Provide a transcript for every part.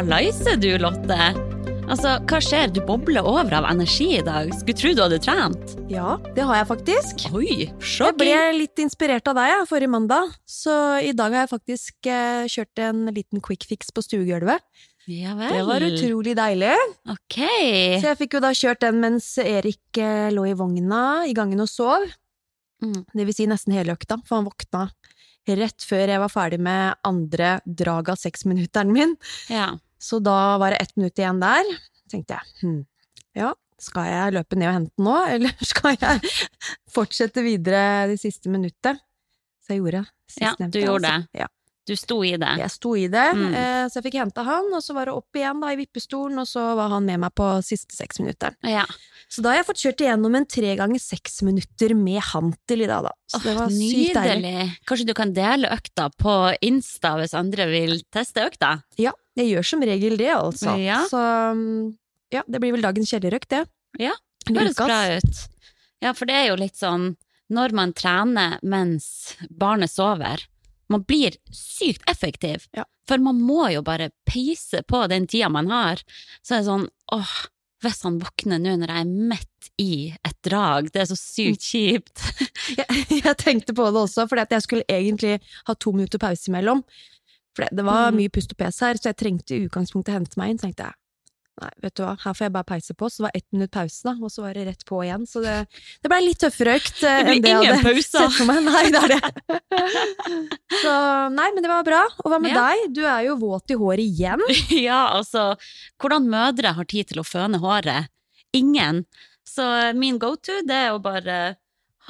Hallaise du, Lotte. Altså, hva skjer? Du bobler over av energi i dag. Skulle tro du hadde trent. Ja, det har jeg faktisk. Oi, Jeg ble litt inspirert av deg forrige mandag, så i dag har jeg faktisk eh, kjørt en liten quick fix på stuegulvet. Ja vel. Det var utrolig deilig. Ok. Så jeg fikk jo da kjørt den mens Erik eh, lå i vogna i gangen og sov. Mm. Det vil si nesten hele økta, for han våkna rett før jeg var ferdig med andre drag av seksminutteren min. Ja. Så da var det ett minutt igjen der. tenkte jeg, hm, ja, skal jeg løpe ned og hente den nå, eller skal jeg fortsette videre det siste minuttet? Så jeg gjorde Ja, sistnevnte. du gjorde altså. Ja, Du sto i det. jeg sto i det, Mm. så jeg fikk henta han, og så var det opp igjen da i vippestolen, og så var han med meg på siste seks minutter. Ja. Så da har jeg fått kjørt igjennom en tre ganger seks minutter med hantel i dag, da. Så det var sykt deilig. Kanskje du kan dele økta på Insta hvis andre vil teste økta? Ja, jeg gjør som regel det, altså. Ja. Så mm, ja, det blir vel dagens kjellerøkt, det. Ja, det Høres bra ut. Ja, for det er jo litt sånn når man trener mens barnet sover, man blir sykt effektiv. Ja. For man må jo bare peise på den tida man har. Så er det sånn åh, hvis han våkner nå når jeg er midt i et drag, det er så sykt kjipt. Jeg, jeg tenkte på det også, for jeg skulle egentlig ha to minutter pause imellom. For det, det var Mm. mye pust og pes her, så jeg trengte i utgangspunktet hente meg inn. Så tenkte jeg nei, vet du hva, her får jeg bare peise på. Så det var ett minutt pause, da, og så var det rett på igjen. Så det, det blei litt tøffere økt eh, Det enn det jeg ingen hadde pauser. sett for meg. Nei, det er det. Så nei, men det var bra. Og hva med Ja. deg? Du er jo våt i håret igjen. ja, altså, hvordan mødre har tid til å føne håret? Ingen. Så min go-to, det er å bare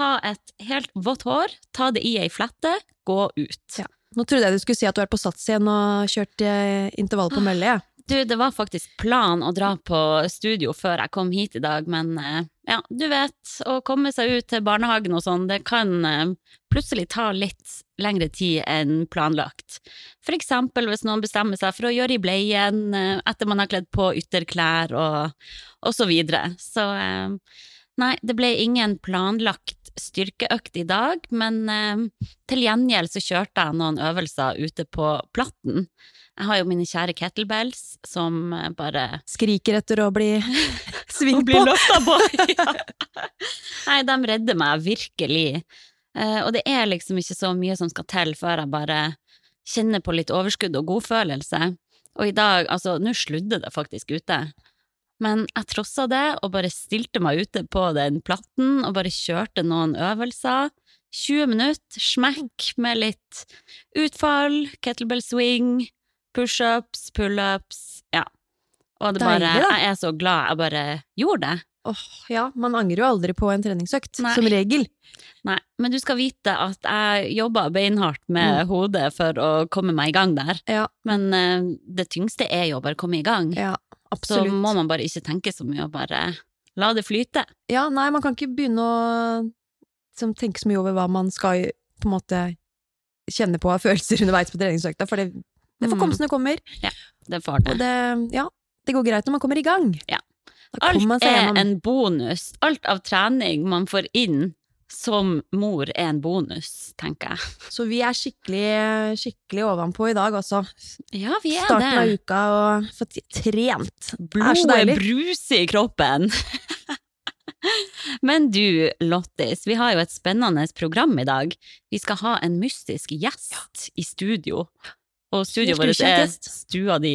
ha et helt vått hår, ta det i ei flette, gå ut. Ja. Nå trodde jeg du skulle si at du er på Sats igjen og kjørt eh, intervall på mølle. jeg. Du, det var faktisk plan å dra på studio før jeg kom hit i dag, men eh, ja, du vet, å komme seg ut til barnehagen og sånn, det kan eh, plutselig ta litt lengre tid enn planlagt. For eksempel hvis noen bestemmer seg for å gjøre i bleien eh, etter man har kledd på ytterklær og, og så videre. Så nei, det ble ingen planlagt styrkeøkt i dag, men til gjengjeld så kjørte jeg noen øvelser ute på Platten. Jeg har jo mine kjære kettlebells som eh, bare Skriker etter å bli svingt på. på. ja. Nei, de redder meg virkelig. Eh, og det er liksom ikke så mye som skal til før jeg bare kjenner på litt overskudd og godfølelse. Og i dag, altså, nå sludde det faktisk ute. Men jeg trossa det og bare stilte meg ute på den platten og bare kjørte noen øvelser. 20 minutter, smekk med litt utfall, kettlebell swing, pushups, pullups, ja. Og det bare, da. jeg er så glad jeg bare gjorde det. Åh, ja, man angrer jo aldri på en treningsøkt, Nei. som regel. Nei, men du skal vite at jeg jobba beinhardt med hodet for å komme meg i gang der. Ja, Men uh, det tyngste er jo å bare komme i gang. ja så må man bare ikke tenke så mye, og bare la det flyte. Ja, nei, man kan ikke begynne å liksom, tenke så mye over hva man skal på en måte kjenne på av følelser underveis på treningsøkta, for det, det får Mm. komme som det kommer. Det får det. Det, ja, det går greit når man kommer i gang. Ja. Alt er en bonus. Alt av trening man får inn som mor er en bonus, tenker jeg. Så vi er skikkelig, skikkelig ovenpå i dag, altså. Ja, vi er Starten av uka og fått trent. Det Blodet bruser i kroppen. Men du, Lottis, vi har jo et spennende program i dag. Vi skal ha en mystisk gjest i studio. Og studioet vårt er stua di.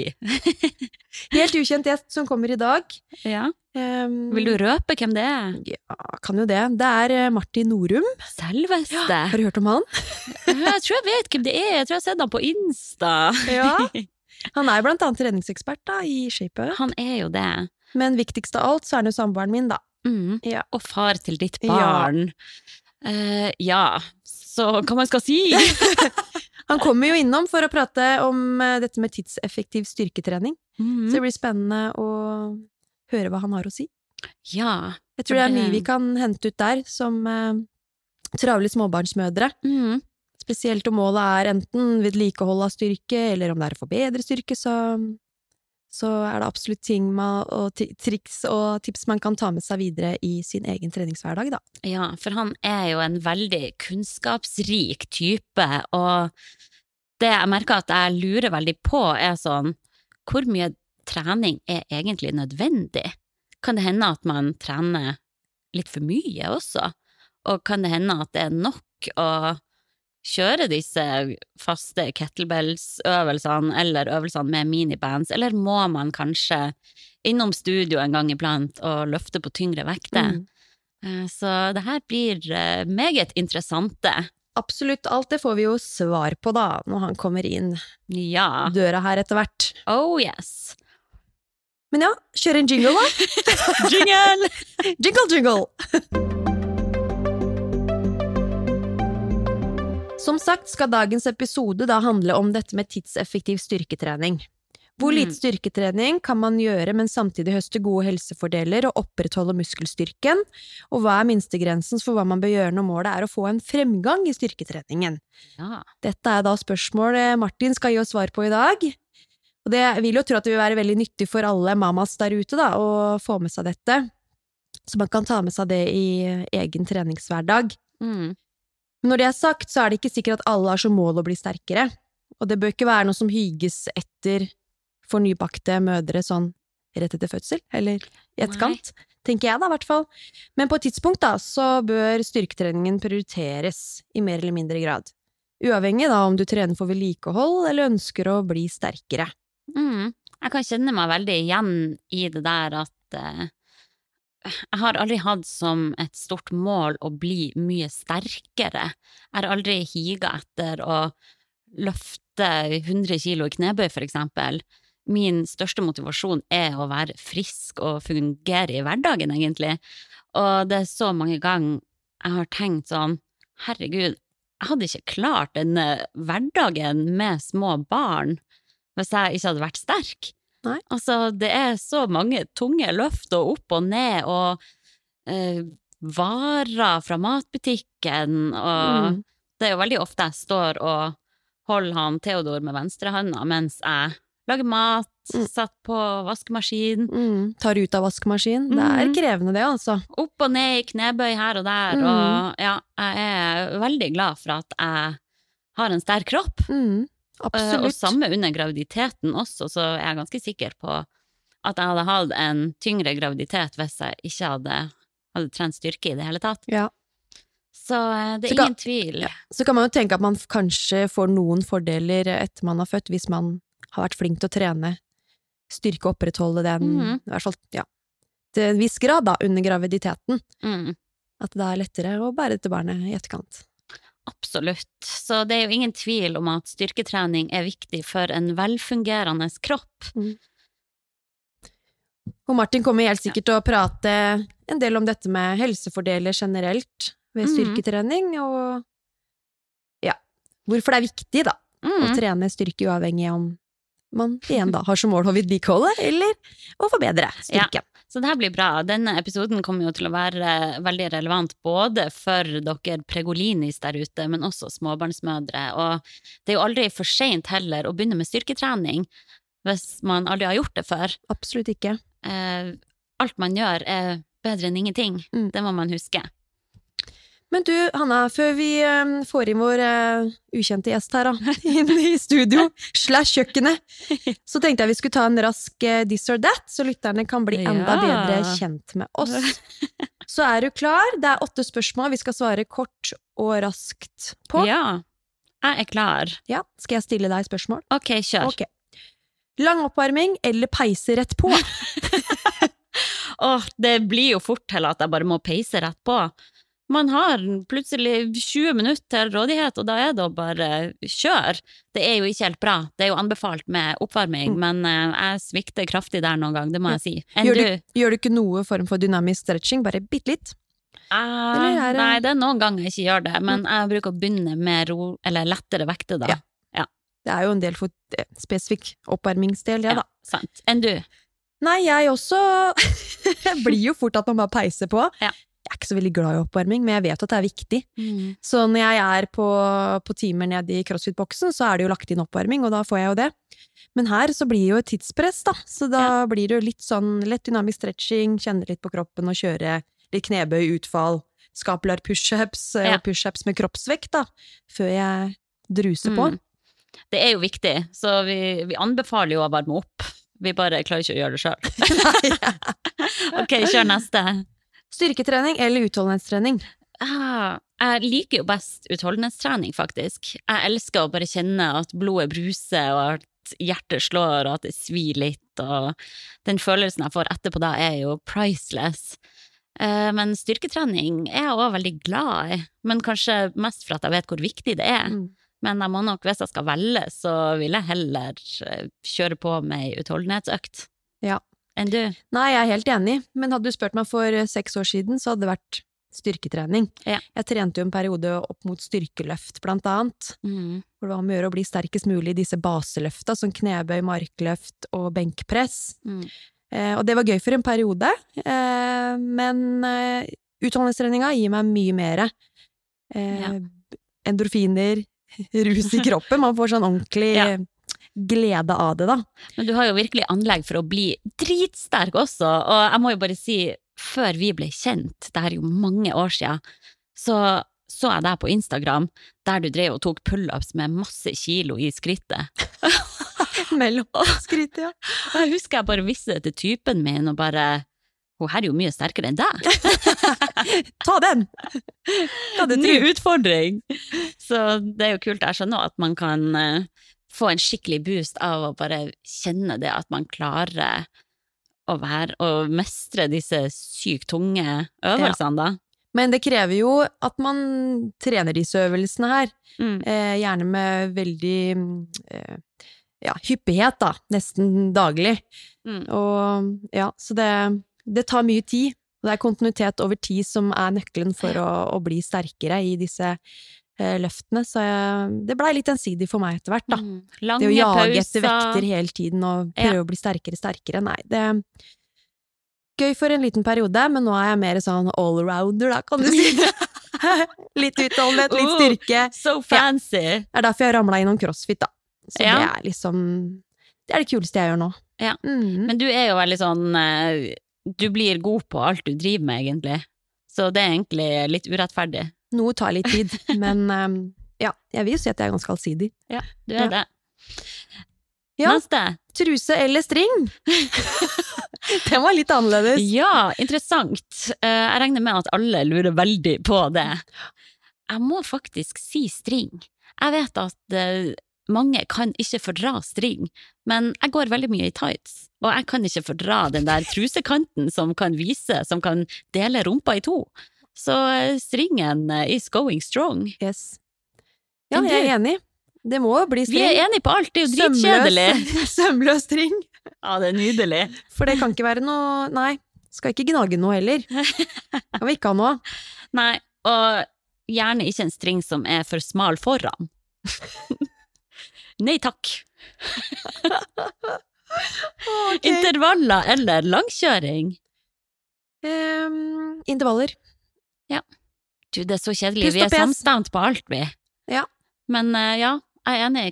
Helt ukjent gjest som kommer i dag. Ja. Um, Vil du røpe hvem det er? Ja, kan jo det. Det er eh, Martin Norum. Selveste. Har du hørt om han? Jeg tror jeg vet hvem det er. Jeg tror jeg har sett han på Insta. Ja. Han er blant annet treningsekspert da, i Shape. Han er jo det. Men viktigst av alt så er han jo samboeren min, da. Mm. Ja. Og far til ditt Ja. barn. Eh, ja, så hva man skal si? Han kommer jo innom for å prate om eh, dette med tidseffektiv styrketrening. Mm. Så det blir spennende å høre hva han har å si. Ja. Jeg tror det er mye vi kan hente ut der som eh, travle småbarnsmødre. Mm. Spesielt om målet er enten vedlikehold av styrke, eller om det er å forbedre styrke, så, så er det absolutt ting ma- og triks og tips man kan ta med seg videre i sin egen treningshverdag, da. Ja, for han er jo en veldig kunnskapsrik type, og det jeg merker at jeg lurer veldig på, er sånn Hvor mye trening er egentlig nødvendig? Kan det hende at man trener litt for mye også? Og kan det hende at det er nok å kjøre disse faste kettlebells-øvelsene eller øvelsene med minibands, eller må man kanskje innom studio en gang iblant og løfte på tyngre vekter? Mm. Eh, Så det her blir eh, meget interessante. Absolutt alt det får vi jo svar på, da, når han kommer inn Ja. døra her etter hvert. Oh yes. Men ja, kjør en jingle, da! Jingle! Jingle, jingle! Som sagt skal dagens episode da handle om dette med tidseffektiv styrketrening. Hvor Mm. lite styrketrening kan man gjøre, men samtidig høste gode helsefordeler og opprettholde muskelstyrken? Og hva er minstegrensen for hva man bør gjøre når målet er å få en fremgang i styrketreningen? Ja. Dette er da spørsmål eh, Martin skal gi oss svar på i dag. Og det vil jo tro at det vil være veldig nyttig for alle mamas der ute da, å få med seg dette. Så man kan ta med seg det i egen treningshverdag. Mm. Men når det er sagt, så er det ikke sikkert at alle har som mål å bli sterkere. Og det bør ikke være noe som hyges etter for nybakte mødre sånn rett etter fødsel, eller i etterkant. Tenker jeg da, i hvert fall. Men på et tidspunkt da, så bør styrketreningen prioriteres i mer eller mindre grad. Uavhengig da om du trener for vedlikehold eller ønsker å bli sterkere. Mm. Jeg kan kjenne meg veldig igjen i det der at eh, jeg har aldri hatt som et stort mål å bli mye sterkere. Jeg har aldri higa etter å løfte 100 kilo i knebøy, for eksempel. Min største motivasjon er å være frisk og fungere i hverdagen, egentlig. Og det er så mange ganger jeg har tenkt sånn, herregud, jeg hadde ikke klart denne hverdagen med små barn hvis jeg ikke hadde vært sterk. Nei. Altså, det er så mange tunge løft og opp og ned og eh, varer fra matbutikken, og Mm. det er jo veldig ofte jeg står og holder han Theodor med venstrehånda mens jeg lager mat, Mm. satt på vaskemaskin, Mm, tar ut av vaskemaskin. Det er Mhm. krevende det, altså. opp og ned i knebøy her og der, Mm. og ja, jeg er veldig glad for at jeg har en sterk kropp. Mm, Eh, Og absolutt. samme under graviditeten også, så er jeg ganske sikker på at jeg hadde hatt en tyngre graviditet hvis jeg ikke hadde, hadde trent styrke i det hele tatt. Ja. Så det det Så er kan- ingen tvil. Ja. Så kan man jo tenke at man kanskje får noen fordeler etter man har født, hvis man har vært flink til å trene styrke og opprettholde den, mm. i hvert fall, ja, til en viss grad da, under graviditeten. Mm, At det er lettere å bære dette barnet i etterkant. Absolutt. Så det er jo ingen tvil om at styrketrening er viktig for en velfungerende kropp. Og Martin kommer helt sikkert til å prate en del om dette med helsefordeler generelt ved Mhm. styrketrening, og ja, hvorfor det er viktig da, å Mm, trene styrke uavhengig om man igjen da har som mål å vedlikeholde, eller å forbedre styrken. Så det her blir bra. Denne episoden kommer jo til å være veldig relevant både for dere pregolinis der ute, men også småbarnsmødre. Og det er jo aldri for seint heller å begynne med styrketrening hvis man aldri har gjort det før. Absolutt ikke. Eh, alt man gjør er bedre enn ingenting. Mm. Det må man huske. Men du, Hanna, før vi eh, får inn vår eh, ukjente gjest her, da, inn i studio, slash kjøkkenet, så tenkte jeg vi skulle ta en rask eh, this or that, så lytterne kan bli enda bedre kjent med oss. Så er du klar? Det er åtte spørsmål vi skal svare kort og raskt på. Ja. Jeg er klar. Ja, skal jeg stille deg spørsmål? Ok, kjør. Okay. Lang oppvarming eller peise rett på? Åh, det blir jo fort til at jeg bare må peise rett på. Man har plutselig 20 minutter til rådighet, og da er det å bare kjøre. Det er jo ikke helt bra. Det er jo anbefalt med oppvarming, Mm. men eh, jeg svikter kraftig der noen gang, det må jeg si. Enn Gjør du? du, gjør du ikke noe form for dynamisk stretching, bare bitte litt? Uh, det- Nei, det er noen ganger jeg ikke gjør det, men jeg bruker å begynne med ro, eller lettere vekter, da. Ja. Det er jo en del for eh, spesifikk oppvarmingsdel, ja, Ja, da. sant. Enn du? Nei, jeg også blir jo fort at man bare peiser på. Ja. Jeg er ikke så veldig glad i oppvarming, men jeg vet at det er viktig. Så når jeg er på, på timer nede i crossfit-boksen, så er det jo lagt inn oppvarming, og da får jeg jo det. Men her så blir det jo et tidspress, da. Så da blir det jo litt sånn lett dynamisk stretching, kjenne litt på kroppen og kjøre litt knebøy, utfall, scapular pushups eh, Ja. og pushups med kroppsvekt, da. Før jeg druser på. Mm. Det er jo viktig, så vi, vi anbefaler jo å varme opp. Vi bare klarer ikke å gjøre det sjøl. ok, kjør neste. Styrketrening eller utholdenhetstrening? Ah, jeg liker jo best utholdenhetstrening, faktisk. Jeg elsker å bare kjenne at blodet bruser, og at hjertet slår, og at det svir litt, og den følelsen jeg får etterpå da, er jo priceless. Eh, Men styrketrening er jeg òg veldig glad i, men kanskje mest for at jeg vet hvor viktig det er. Mm. Men jeg må nok, hvis jeg skal velge, så vil jeg heller eh, kjøre på med ei utholdenhetsøkt. Ja. Enn du? Nei, jeg er helt enig, men hadde du spurt meg for eh, seks år siden, så hadde det vært styrketrening. Ja. Jeg trente jo en periode opp mot styrkeløft, blant annet. Mm. Hvor det var om å gjøre å bli sterkest mulig i disse baseløfta, som knebøy, markløft og benkpress. Mm. Eh, og det var gøy for en periode, eh, men eh, utholdenhetstreninga gir meg mye mere. Eh, Ja. Endorfiner, rus i kroppen. Man får sånn ordentlig Ja. Glede av det, da. Men du har jo virkelig anlegg for å bli dritsterk også, og jeg må jo bare si, før vi ble kjent, det er jo mange år siden, så så jeg deg på Instagram, der du drev og tok pullups med masse kilo i skrittet. Mellom skrittet, ja. Og jeg husker jeg bare viste det til typen min, og bare Hun her er jo mye sterkere enn deg! Ta den! Ny utfordring! Så det er jo kult. Jeg skjønner at man kan eh, få en skikkelig boost av å bare kjenne det at man klarer å være og mestre disse sykt tunge øvelsene, da. Men det krever jo at man trener disse øvelsene her, Mm. eh, gjerne med veldig eh, ja, hyppighet, da. Nesten daglig. Mm. Og ja, så det, det tar mye tid. Og det er kontinuitet over tid som er nøkkelen for å, å bli sterkere i disse løftene. Så jeg, det blei litt ensidig for meg etter hvert, da. Mm. Det å jage pauser. etter vekter hele tiden og Ja. prøve å bli sterkere, sterkere, nei, det Gøy for en liten periode, men nå er jeg mer sånn allrounder, da, kan du si. litt utholdenhet, litt styrke. styrke. So fancy! Det er derfor jeg ramla innom crossfit, da. Så Ja. det er liksom Det er det kuleste jeg gjør nå. Ja. Mm. Men du er jo veldig sånn eh, Du blir god på alt du driver med, egentlig. Så det er egentlig litt urettferdig. Noe tar litt tid, men um, ja, jeg vil si at jeg er ganske allsidig. Ja, du er Ja. det. Ja. Neste. Truse eller string? Den var litt annerledes. Ja, interessant. Eh, Jeg regner med at alle lurer veldig på det. Jeg må faktisk si string. Jeg vet at eh, mange kan ikke fordra string, men jeg går veldig mye i tights, og jeg kan ikke fordra den der trusekanten som kan vise, som kan dele rumpa i to. Så eh, stringen eh, is going strong. Yes. Ja, jeg er enig. Det må jo bli Vi er enige på alt, det er jo dritkjedelig. Sømløs, string. Ja, det er nydelig. For det kan ikke være noe Nei, skal ikke gnage noe heller. Kan vi ikke ha noe. Nei, og gjerne ikke en string som er for smal foran. Nei takk. Intervaller eller langkjøring? Um, intervaller. Du, det er så kjedelig. Vi er samstemt på alt, vi. Ja. Men eh, ja, jeg er enig.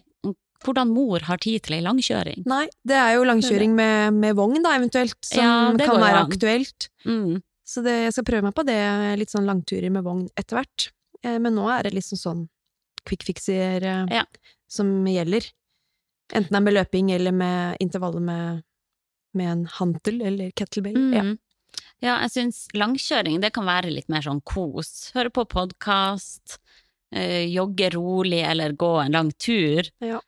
Hvordan mor har tid til ei langkjøring? Nei, det er jo langkjøring med, med vogn, da, eventuelt, som Ja, det kan være an. aktuelt. Mm. Så det, jeg skal prøve meg på det, litt sånn langturer med vogn etter hvert. Eh, Men nå er det liksom sånn quick fixer eh, Ja. som gjelder. Enten det er med løping eller med intervaller med, med en hantel eller kettlebell. Mm. Ja, jeg syns langkjøring det kan være litt mer sånn kos. Høre på podkast, øh, jogge rolig eller gå en lang tur. Ja.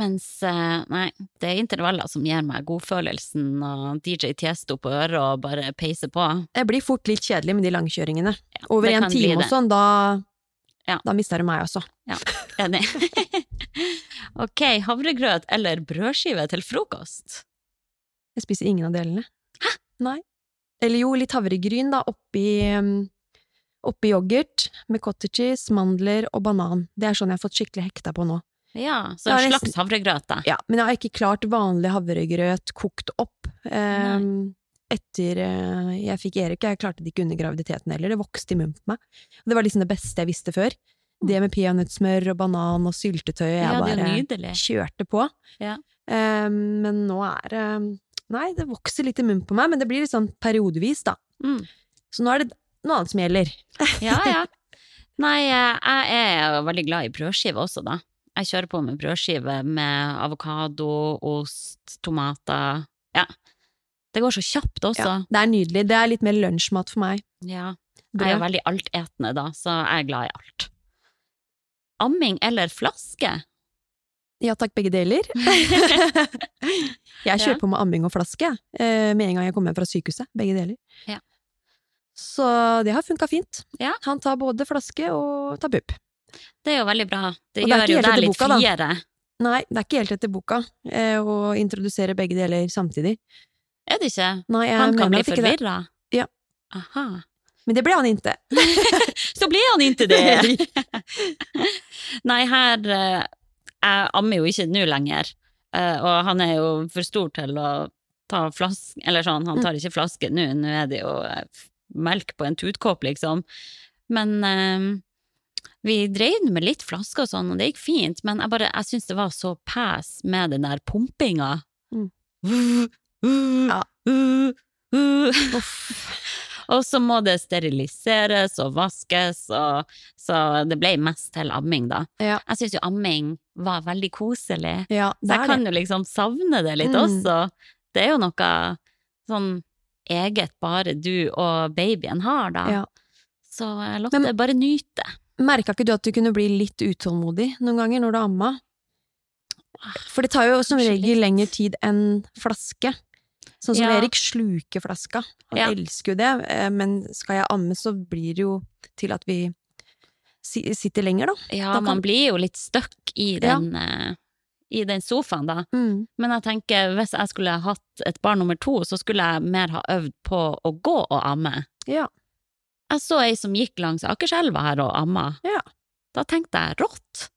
Mens eh, nei, det er intervaller som gir meg godfølelsen og DJ Tiesto på øret og bare peise på. Det blir fort litt kjedelig med de langkjøringene. Over en time og sånn, da, Ja. da mister du meg også. Ja, Enig. ok, havregrøt eller brødskive til frokost? Jeg spiser ingen av delene. Hæ? Nei. Eller jo, litt havregryn da, oppi, um, oppi yoghurt med cottage cheese, mandler og banan. Det er sånn jeg har fått skikkelig hekta på nå. Ja, så en slags havregrøt, da. Ja, men jeg har ikke klart vanlig havregrøt kokt opp. Um, etter eh, jeg fikk Erik, jeg klarte det ikke under graviditeten heller, det vokste i munnen på meg. Og det var liksom det beste jeg visste før. Det med peanøttsmør og banan og syltetøy, jeg Ja, bare nydelig. kjørte på. Ja. Um, men nå er det Nei, det vokser litt i munnen på meg, men det blir litt sånn periodevis, da. Mm. Så nå er det noe annet som gjelder. Ja, ja. Nei, eh, jeg er veldig glad i brødskive også, da. Jeg kjører på med brødskive med avokado, ost, tomater. Ja. Det går så kjapt også. Ja, det er nydelig. Det er litt mer lunsjmat for meg. Ja. Jeg er jo veldig altetende, da, så jeg er glad i alt. Amming eller flaske? Ja takk, begge deler. jeg kjører på med amming og flaske eh, med en gang jeg kommer hjem fra sykehuset. Begge deler. Ja. Så det har funka fint. Ja. Han tar både flaske og tar pupp. Det er jo veldig bra. Det det gjør jo det deg litt friere. Nei, det er ikke helt etter boka eh, å introdusere begge deler samtidig. Er det ikke? Nei, Han kan bli forvirra. Ja. Aha. Men det ble han ikke. Så ble han ikke det! Nei, her eh, Jeg ammer jo ikke nå lenger, eh, og han er jo for stor til å ta flaske Eller sånn, han tar ikke flaske nå, nå er det jo eh, melk på en tutkopp, liksom. Men eh, vi drev med litt flasker og sånn, og det gikk fint, men jeg bare, jeg syns det var så pæs med den der pumpinga. Mm. Uh, uh, Ja. uh, uh. Og så må det steriliseres og vaskes, og, så det ble mest til amming, da. Ja. Jeg syns jo amming var veldig koselig, Ja, så jeg kan jo liksom savne det litt Mm. også. Det er jo noe sånn eget bare du og babyen har, da. Ja. Så eh, Lotte, Men- bare nyte. Merka ikke du at du kunne bli litt utålmodig noen ganger når du amma? For det tar jo som regel lengre tid enn flaske. Sånn som Ja. Erik sluker flaska. Han Ja. elsker jo det, eh, men skal jeg amme, så blir det jo til at vi sitter lenger, da. Ja, Da kan- man blir jo litt stuck i Ja. den, eh, i den sofaen, da. Mm. Men jeg tenker, hvis jeg skulle hatt et barn nummer to, så skulle jeg mer ha øvd på å gå og amme. Ja. Jeg så ei som gikk langs Akerselva her og amma. Ja. Da tenkte jeg rått.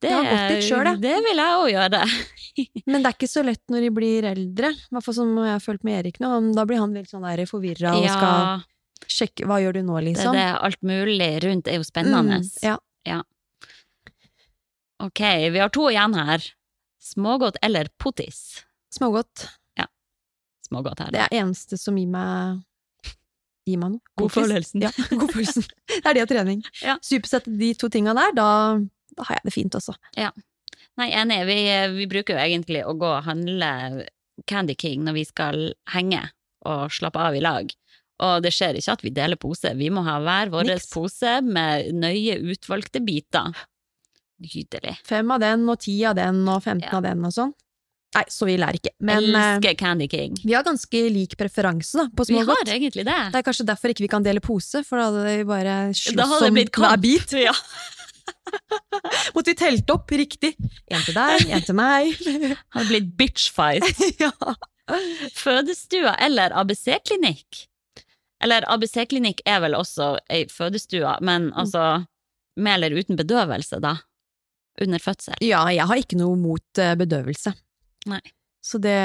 Ja. Det, har gått litt selv, jeg. det vil jeg òg gjøre. Men det er ikke så lett når de blir eldre. I hvert fall som jeg har følt med Erik nå. Da blir han litt sånn forvirra og skal sjekke hva gjør du nå, det, liksom. det alt mulig rundt er jo spennende. Mm, ja. Ok, vi har to igjen her. Smågodt eller potis? Smågodt. Smågodt her. Det er eneste som gir meg Gir meg noe. Godfølelsen. Ja, godfølelsen. Det er det og trening. Ja. Supersette de to tinga der, da, da har jeg det fint også. Nei, enig. Vi, vi bruker jo egentlig å gå og handle Candy King når vi skal henge og slappe av i lag. Og det skjer ikke at vi deler pose. Vi må ha hver vår Niks. pose med nøye utvalgte biter. Nydelig. Fem av den, og ti av den, og 15 Ja. av den, og sånn. Nei, så vi lærer ikke. Men eh, Elsker Candy King. vi har ganske lik preferanse da, på Vi har egentlig det. Det er kanskje derfor ikke vi kan dele pose, for da hadde vi bare slåss om hver bit. Ja. Måtte vi telt opp riktig. En til deg, en til meg. Hadde blitt bitchfight. ja. Fødestua eller ABC-klinikk? Eller ABC-klinikk er vel også ei fødestue, men altså med eller uten bedøvelse, da? Under fødsel. ja, jeg har ikke noe mot eh, bedøvelse. Nei. Så det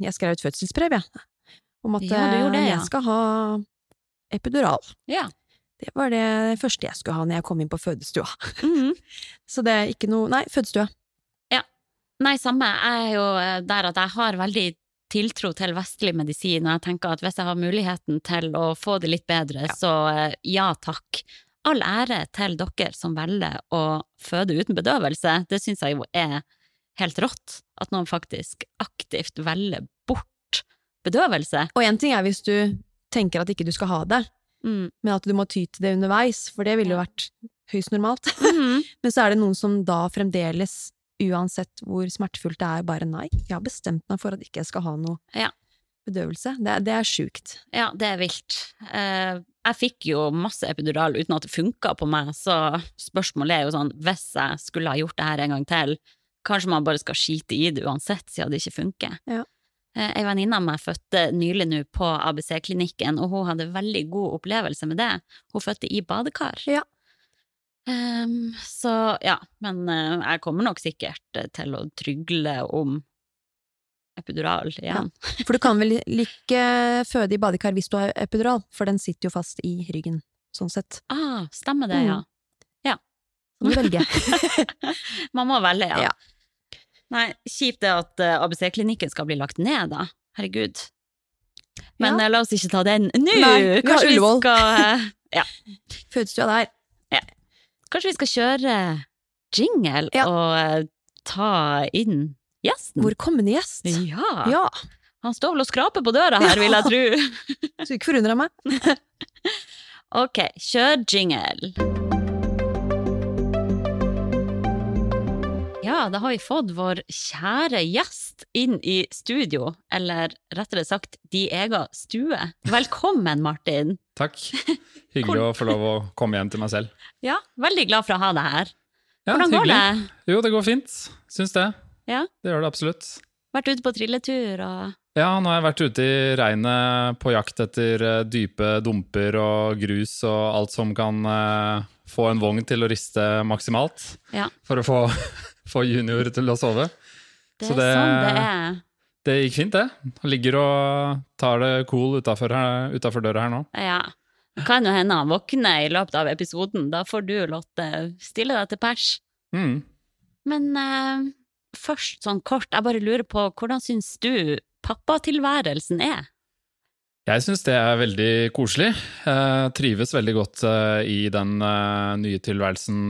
Jeg skrev et fødselsbrev, jeg. Om at Ja, det, eh, ja. jeg skal ha epidural. Ja. Det var det første jeg skulle ha når jeg kom inn på fødestua. Mhm. Så det er ikke noe Nei, fødestua. Nei, samme. Jeg er jo eh, der at jeg har veldig tiltro til vestlig medisin, og jeg tenker at hvis jeg har muligheten til å få det litt bedre, så eh, ja takk. All ære til dere som velger å føde uten bedøvelse. Det syns jeg jo er helt rått. At noen faktisk aktivt velger bort bedøvelse. Og én ting er hvis du tenker at ikke du skal ha det, Mm. men at du må ty til det underveis, for det ville jo vært høyst normalt. Mm. Men så er det noen som da fremdeles, uansett hvor smertefullt det er, bare nei. Jeg har bestemt meg for at ikke jeg skal ha noe Ja. bedøvelse. Det, det er sjukt. Ja, det er vilt. Uh, jeg fikk jo masse epidural uten at det funka på meg, så spørsmålet er jo sånn, hvis jeg skulle ha gjort det her en gang til, kanskje man bare skal skite i det uansett, siden det ikke funker. Ja. Eh, Ei venninne av meg fødte nylig nå på ABC-klinikken, og hun hadde veldig god opplevelse med det. Hun fødte i badekar. Ja. Um, så ja, men uh, jeg kommer nok sikkert eh, til å trygle om epidural igjen. For du kan vel ikke føde i badekar hvis du har epidural, for den sitter jo fast i ryggen, sånn sett. Ah, stemmer det, Mm. ja. Så må du velge. Man må velge, ja. Ja. Nei, kjipt det at eh, ABC-klinikken skal bli lagt ned, da. Herregud. Men Ja. eh, la oss ikke ta den nå! Nei, Kanskje vi Ullevål. skal eh, Ja. Fødestua der. Kanskje vi skal kjøre jingle Ja. og ta inn gjesten? Vår kommende gjest. Ja. Ja, Han står vel og skraper på døra her, vil jeg tro. så ikke forundra meg. Ok, kjør jingle. Ja, da har vi fått vår kjære gjest inn i studio, eller rettere sagt Diega stue. Velkommen, Martin. Takk. Hyggelig å få lov å komme hjem til meg selv. Ja, veldig glad for å ha deg her. Ja, Hvordan går hyggelig. det? Jo, det går fint. Syns det. Ja, Det gjør det absolutt. vært ute på trilletur og Ja, nå har jeg vært ute i regnet på jakt etter eh, dype dumper og grus og alt som kan eh, få en vogn til å riste maksimalt. Ja. For å få, få junior til å sove. Det Så er det- sånn det er. Det gikk fint, det. Han ligger og tar det cool utafor døra her nå. Ja. Det kan jo hende han våkner i løpet av episoden. Da får du, Lotte, stille deg til pers. Mm. Men uh, først sånn kort, jeg bare lurer på, hvordan syns du pappatilværelsen er? Jeg syns det er veldig koselig. Jeg trives veldig godt eh, i den eh, nye tilværelsen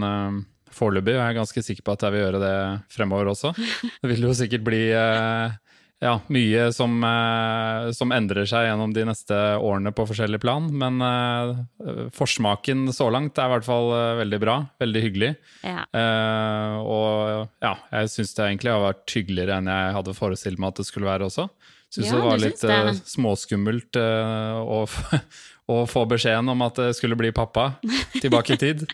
foreløpig, og jeg er ganske sikker på at jeg vil gjøre det fremover også. Det vil jo sikkert bli eh, ja, mye som, eh, som endrer seg gjennom de neste årene på forskjellig plan, men eh, forsmaken så langt er i hvert fall veldig bra, veldig hyggelig. Ja. Eh, og ja, jeg syns det egentlig har vært hyggeligere enn jeg hadde forestilt meg at det skulle være også. Syns Ja, det var litt det? Uh, småskummelt uh, å, å få beskjeden om at det skulle bli pappa tilbake i tid.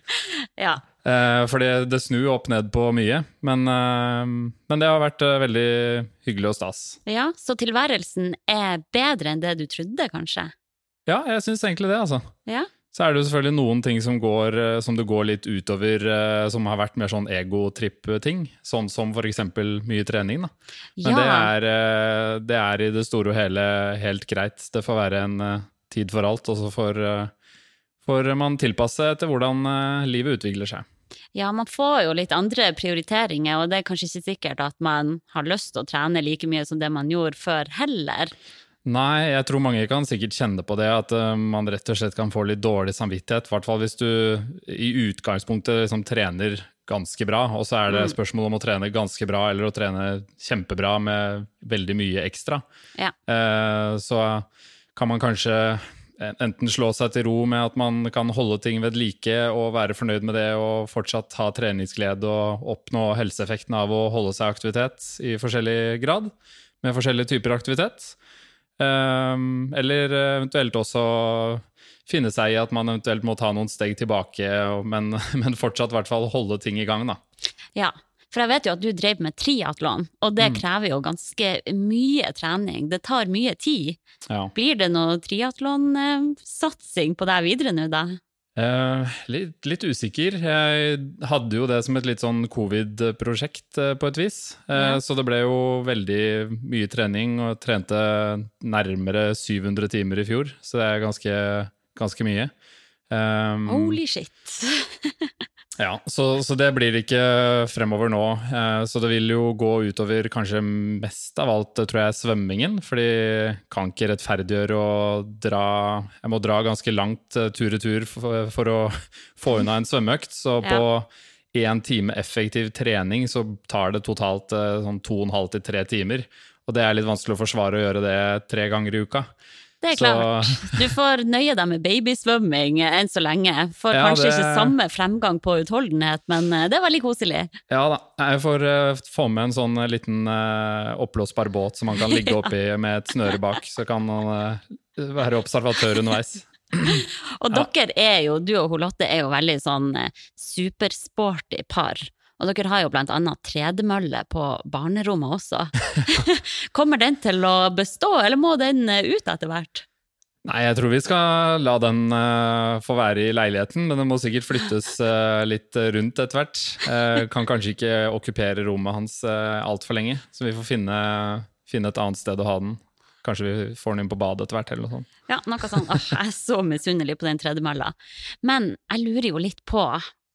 ja. Eh, fordi det, snur opp ned på mye, men, eh, men det har vært eh, veldig hyggelig og stas. Ja, så tilværelsen er bedre enn det du trodde, kanskje? Ja, jeg syns egentlig det, altså. Ja. Så er det jo selvfølgelig noen ting som, går, som det går litt utover, som har vært mer sånn egotripp-ting. Sånn som for eksempel mye trening, da. Men ja. det, er, det er i det store og hele helt greit. Det får være en tid for alt, og så får, får man tilpasse etter hvordan eh, livet utvikler seg. ja, man får jo litt andre prioriteringer, og det er kanskje ikke sikkert at man har lyst til å trene like mye som det man gjorde før heller. Nei, jeg tror mange kan sikkert kjenne på det, at eh, man rett og slett kan få litt dårlig samvittighet. I hvert fall hvis du i utgangspunktet liksom trener ganske bra, og så er det spørsmål om å trene ganske bra eller å trene kjempebra med veldig mye ekstra. Ja. Eh, Så kan man kanskje enten slå seg til ro med at man kan holde ting ved like og være fornøyd med det og fortsatt ha treningsglede og oppnå helseeffekten av å holde seg aktivitet i forskjellig grad, med forskjellige typer aktivitet. Um, eller eventuelt også finne seg i at man eventuelt må ta noen steg tilbake, men, men fortsatt i hvert fall holde ting i gang. da. Ja, for jeg vet jo at du drev med triatlon, og det Mm. krever jo ganske mye trening. Det tar mye tid. Ja. Blir det noe triatlonsatsing på deg videre nå, da? Eh, litt, litt usikker. Jeg hadde jo det som et litt sånn covid-prosjekt eh, på et vis. Eh, Ja. Så det ble jo veldig mye trening, og jeg trente nærmere 700 timer i fjor. Så det er ganske, ganske mye. Um, Holy shit. Ja, så, så det blir ikke fremover nå. Eh, så det vil jo gå utover kanskje mest av alt, tror jeg, svømmingen. Fordi kan ikke rettferdiggjøre å dra Jeg må dra ganske langt eh, tur-retur for, for å få unna en svømmeøkt. Så på én time effektiv trening så tar det totalt eh, sånn to og en halv til tre timer. Og det er litt vanskelig å forsvare å gjøre det tre ganger i uka. Det er Så- klart. Du får nøye deg med babysvømming enn så lenge. Får Ja, kanskje det- ikke samme fremgang på utholdenhet, men eh, det er veldig koselig. Ja da, jeg får uh, få med en sånn eh, liten uh, oppblåsbar båt som man kan ligge oppi med et snøre bak, så kan man uh, være observatør underveis. Og dere er jo, du og Holotte Lotte er jo veldig sånn supersporty par. Og dere har jo blant annet tredemølle på barnerommet også. Kommer den til å bestå, eller må den eh, ut etter hvert? Nei, jeg tror vi skal la den uh, få være i leiligheten, men den må sikkert flyttes uh, litt rundt etter hvert. Uh, kan kanskje ikke okkupere rommet hans uh, altfor lenge, så vi får finne, finne et annet sted å ha den. Kanskje vi får den inn på badet etter hvert, eller noe sånt. Ja, noe sånn. Åh, jeg er så misunnelig på den tredemølla. Men jeg lurer jo litt på,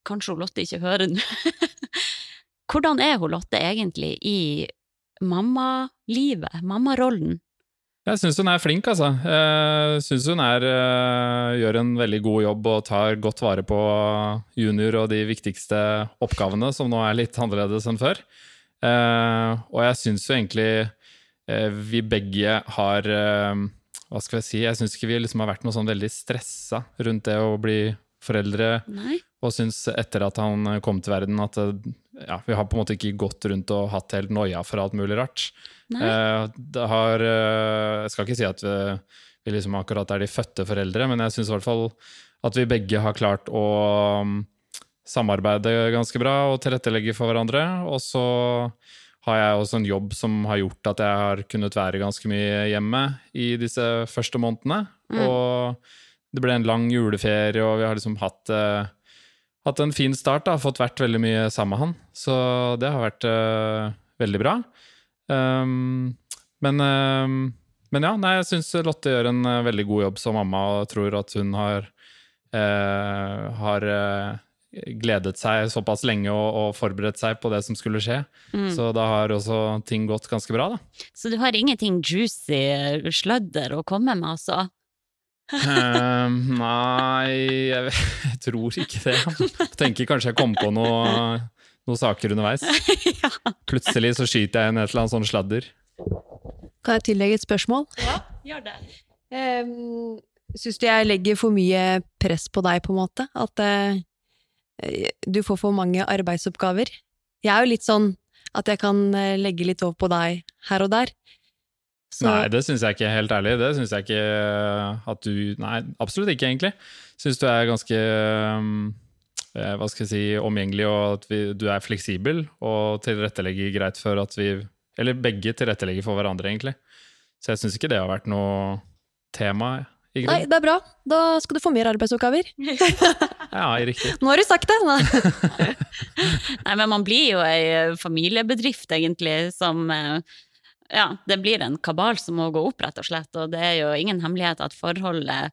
kanskje Lotte ikke hører nå, hvordan er hun Lotte egentlig i mammalivet, mammarollen? Jeg syns hun er flink, altså. Jeg syns hun er, eh, gjør en veldig god jobb og tar godt vare på junior og de viktigste oppgavene, som nå er litt annerledes enn før. Eh, og jeg syns jo egentlig eh, vi begge har eh, Hva skal jeg si? Jeg syns ikke vi liksom har vært noe sånn veldig stressa rundt det å bli foreldre. Nei? Og syns etter at han kom til verden at eh, ja, vi har på en måte ikke gått rundt og hatt helt noia for alt mulig rart. Eh, det har eh, Jeg skal ikke si at vi, vi liksom akkurat er de fødte foreldre, men jeg syns i hvert fall at vi begge har klart å um, samarbeide ganske bra og tilrettelegge for hverandre. Og så har jeg også en jobb som har gjort at jeg har kunnet være ganske mye hjemme i disse første månedene. Mm. Og det ble en lang juleferie, og vi har liksom hatt eh, hatt en fin start. da, Fått vært veldig mye sammen med han. Så det har vært uh, veldig bra. Um, men, um, men ja, nei, jeg syns Lotte gjør en uh, veldig god jobb som mamma, og tror at hun har, uh, har gledet seg såpass lenge og, og forberedt seg på det som skulle skje. Mm. Så da har også ting gått ganske bra, da. Så du har ingenting juicy slødder å komme med, altså? Um, nei, jeg, jeg tror ikke det. Jeg tenker kanskje jeg kom på noe, noen saker underveis. ja. Plutselig så skyter jeg inn et eller annet sånn sladder. Kan jeg tillegge et spørsmål? Ja, gjør det. Um, Syns du jeg legger for mye press på deg, på en måte? At uh, du får for mange arbeidsoppgaver? Jeg er jo litt sånn at jeg kan eh, legge litt over på deg her og der. Så, Nei, det syns jeg ikke, helt ærlig. Det syns jeg ikke at du Nei, absolutt ikke, egentlig. Syns du er ganske um, eh, hva skal jeg si, omgjengelig, og at vi, du er fleksibel og tilrettelegger greit for at vi Eller begge tilrettelegger for hverandre, egentlig. Så jeg syns ikke det har vært noe tema. i Nei, det er bra. Da skal du få mer arbeidsoppgaver. Ja, riktig. Nå har du sagt det! Nei. Men man blir jo ei familiebedrift, egentlig, som eh, Ja, det blir en kabal som må gå opp, rett og slett. Og det er jo ingen hemmelighet at forholdet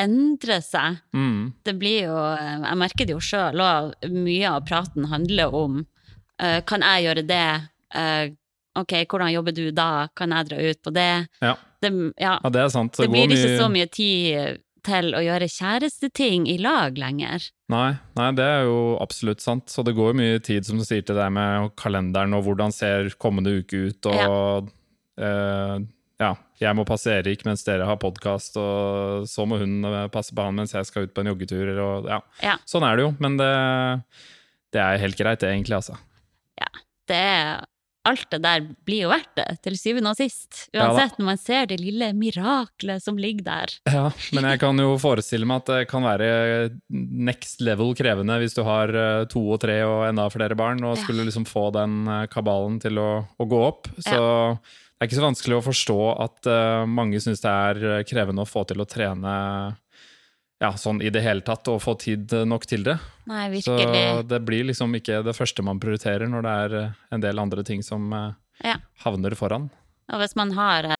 endrer seg. Mm. Det blir jo eh, Jeg merker det jo sjøl, og mye av praten handler om uh, Kan jeg gjøre det? Uh, ok, hvordan jobber du da? Kan jeg dra ut på det? Ja. Det, ja, ja, det er sant. det det blir ikke mye- så mye tid til å gjøre kjæresteting i lag lenger. Nei, nei, det er jo absolutt sant. Så det går jo mye tid, som du sier, til det med kalenderen og hvordan ser kommende uke ut, og eh, ja, jeg må passe Erik mens dere har podkast, og så må hun eh, passe på han mens jeg skal ut på en joggetur, og ja. Ja. Sånn er det jo, men det, det er helt greit, det, egentlig, altså. Ja. det er Alt det der blir jo verdt det, til syvende og sist. Ja. Uansett, når man ser det lille miraklet som ligger der. Ja, men jeg kan jo forestille meg at det kan være next level krevende hvis du har eh, to og tre og enda flere barn, og Ja. skulle liksom få den eh, kabalen til å, å gå opp. Så det er ikke så vanskelig å forstå at eh, mange syns det er krevende å få til å trene ja, sånn i det hele tatt, og få tid nok til det. Nei, Så det blir liksom ikke det første man prioriterer når det er eh, en del andre ting som eh, Ja. havner foran. Og hvis man har eh,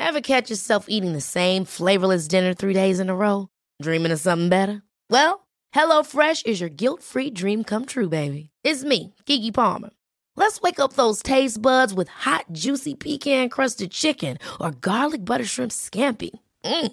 Ever catch yourself eating the same flavorless dinner three days in a row? Dreaming of something better? Well, HelloFresh is your guilt free dream come true, baby. It's me, Kiki Palmer. Let's wake up those taste buds with hot, juicy pecan crusted chicken or garlic butter shrimp scampi. Mm.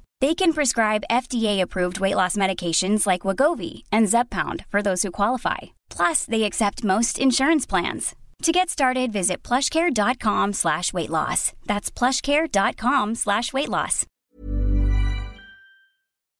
They can prescribe FDA-approved weight loss medications like Wagovi and Zeppound for those who qualify. Plus, they accept most insurance plans. To get started, visit plushcare.com slash weight loss. That's plushcare.com slash weight loss.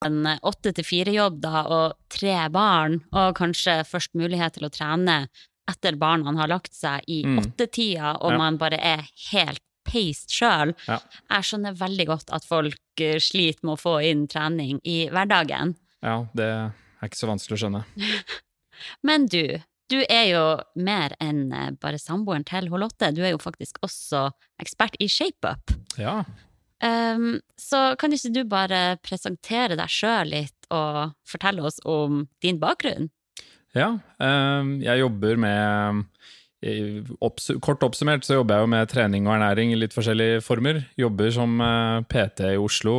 En åtte til fire-jobb da, og tre barn, og kanskje først mulighet til å trene etter barna har lagt seg i Mm. åttetida, og Ja. man bare er helt peist sjøl. Ja. Jeg skjønner veldig godt at folk eh, sliter med å få inn trening i hverdagen. Ja, det er ikke så vanskelig å skjønne. Men du, du er jo mer enn eh, bare samboeren til Lotte. Du er jo faktisk også ekspert i ShapeUp. Ja. Um, så kan ikke du bare presentere deg sjøl litt og fortelle oss om din bakgrunn? Ja, um, jeg jobber med Kort oppsummert så jobber jeg jo med trening og ernæring i litt forskjellige former. Jobber som eh, PT i Oslo.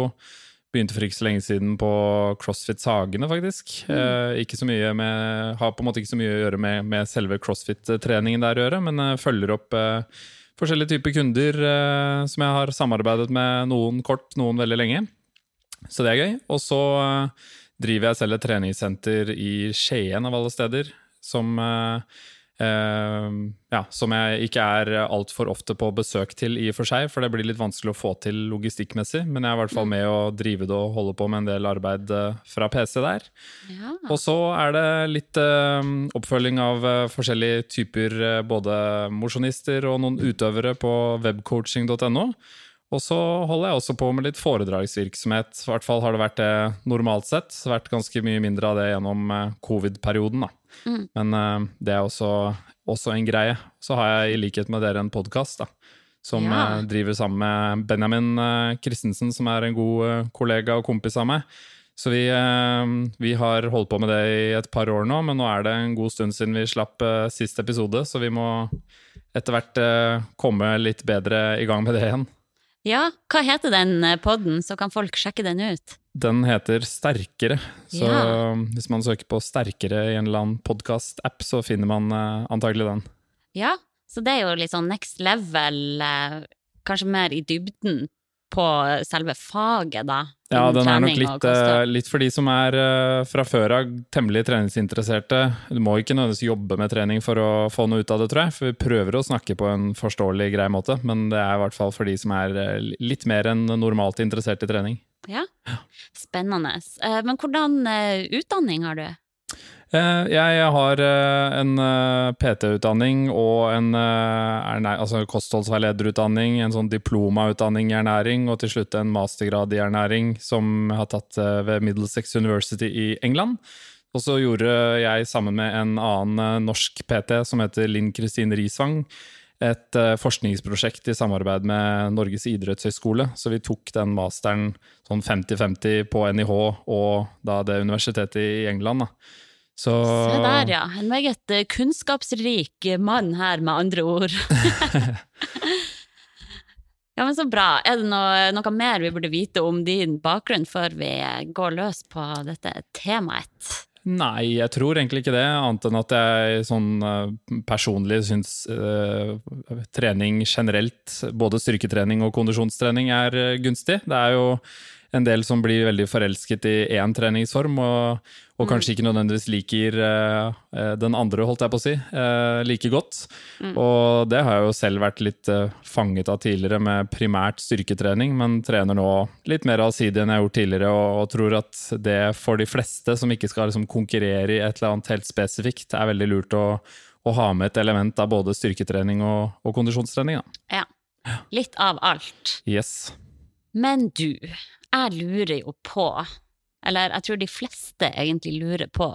Begynte for ikke så lenge siden på CrossFit Sagene, faktisk. Eh, ikke så mye med, har på en måte ikke så mye å gjøre med, med selve CrossFit-treningen der å gjøre, men eh, følger opp eh, forskjellige typer kunder eh, som jeg har samarbeidet med, noen kort, noen veldig lenge. Så det er gøy. Og så eh, driver jeg selv et treningssenter i Skien, av alle steder, som eh, ja, som jeg ikke er altfor ofte på besøk til i og for seg, for det blir litt vanskelig å få til logistikkmessig. Men jeg er i hvert fall med å drive det og holde på med en del arbeid eh, fra PC der. Ja. Og så er det litt eh, oppfølging av eh, forskjellige typer eh, både mosjonister og noen utøvere på webcoaching.no. Og så holder jeg også på med litt foredragsvirksomhet. I hvert fall har det vært det normalt sett. Vært ganske mye mindre av det gjennom covid-perioden, da. Mm. Men uh, det er også, også en greie. Så har jeg i likhet med dere en podkast. Som Ja. uh, driver sammen med Benjamin eh, Christensen, som er en god kollega og kompis av meg. Så vi, vi har holdt på med det i et par år nå, men nå er det en god stund siden vi slapp uh, sist episode, så vi må etter hvert komme litt bedre i gang med det igjen. Ja, hva heter den podden, så kan folk sjekke den ut? Den heter Sterkere, så Ja. hvis man søker på Sterkere i en eller annen podkast-app, så finner man eh, antagelig den. Ja, så det er jo litt sånn next level, eh, kanskje mer i dybden på selve faget, da. Ja, den er nok litt, eh, litt for de som er eh, fra før av temmelig treningsinteresserte. Du må ikke nødvendigvis jobbe med trening for å få noe ut av det, tror jeg. For vi prøver å snakke på en forståelig, grei måte, men det er i hvert fall for de som er eh, litt mer enn normalt interessert i trening. Ja, spennende. Men hvordan utdanning har du? Eh, Jeg har eh, en eh, PT-utdanning og en altså kostholdsveilederutdanning, en sånn diplomautdanning i ernæring, og til slutt en mastergrad i ernæring som jeg har tatt ved Middlesex University i England. Og så gjorde jeg sammen med en annen norsk PT som heter Linn Kristin Risvang, et forskningsprosjekt i samarbeid med Norges idrettshøgskole. Så vi tok den masteren sånn 50-50 på NIH og da det universitetet i England. Da. Så Se der, ja. En meget eh, kunnskapsrik mann her, med andre ord. ja, men så bra. Er det noe, noe mer vi burde vite om din bakgrunn før vi går løs på dette temaet? Nei, jeg tror egentlig ikke det, annet enn at jeg sånn eh, personlig syns eh, trening generelt, både styrketrening og kondisjonstrening, er gunstig. Det er jo en del som blir veldig forelsket i én treningsform, og, og kanskje ikke nødvendigvis liker eh, den andre, holdt jeg på å si, uh, like godt. Og det har jeg jo selv vært litt uh, fanget av tidligere med primært styrketrening, men trener nå litt mer allsidig enn jeg har gjort tidligere, og, og tror at det for de fleste som ikke skal liksom konkurrere i et eller annet helt spesifikt, er veldig lurt å, å ha med et element av både styrketrening og, og kondisjonstrening. Da. Ja. Litt av alt. Yes. Men du, jeg lurer jo på, eller jeg tror de fleste egentlig lurer på,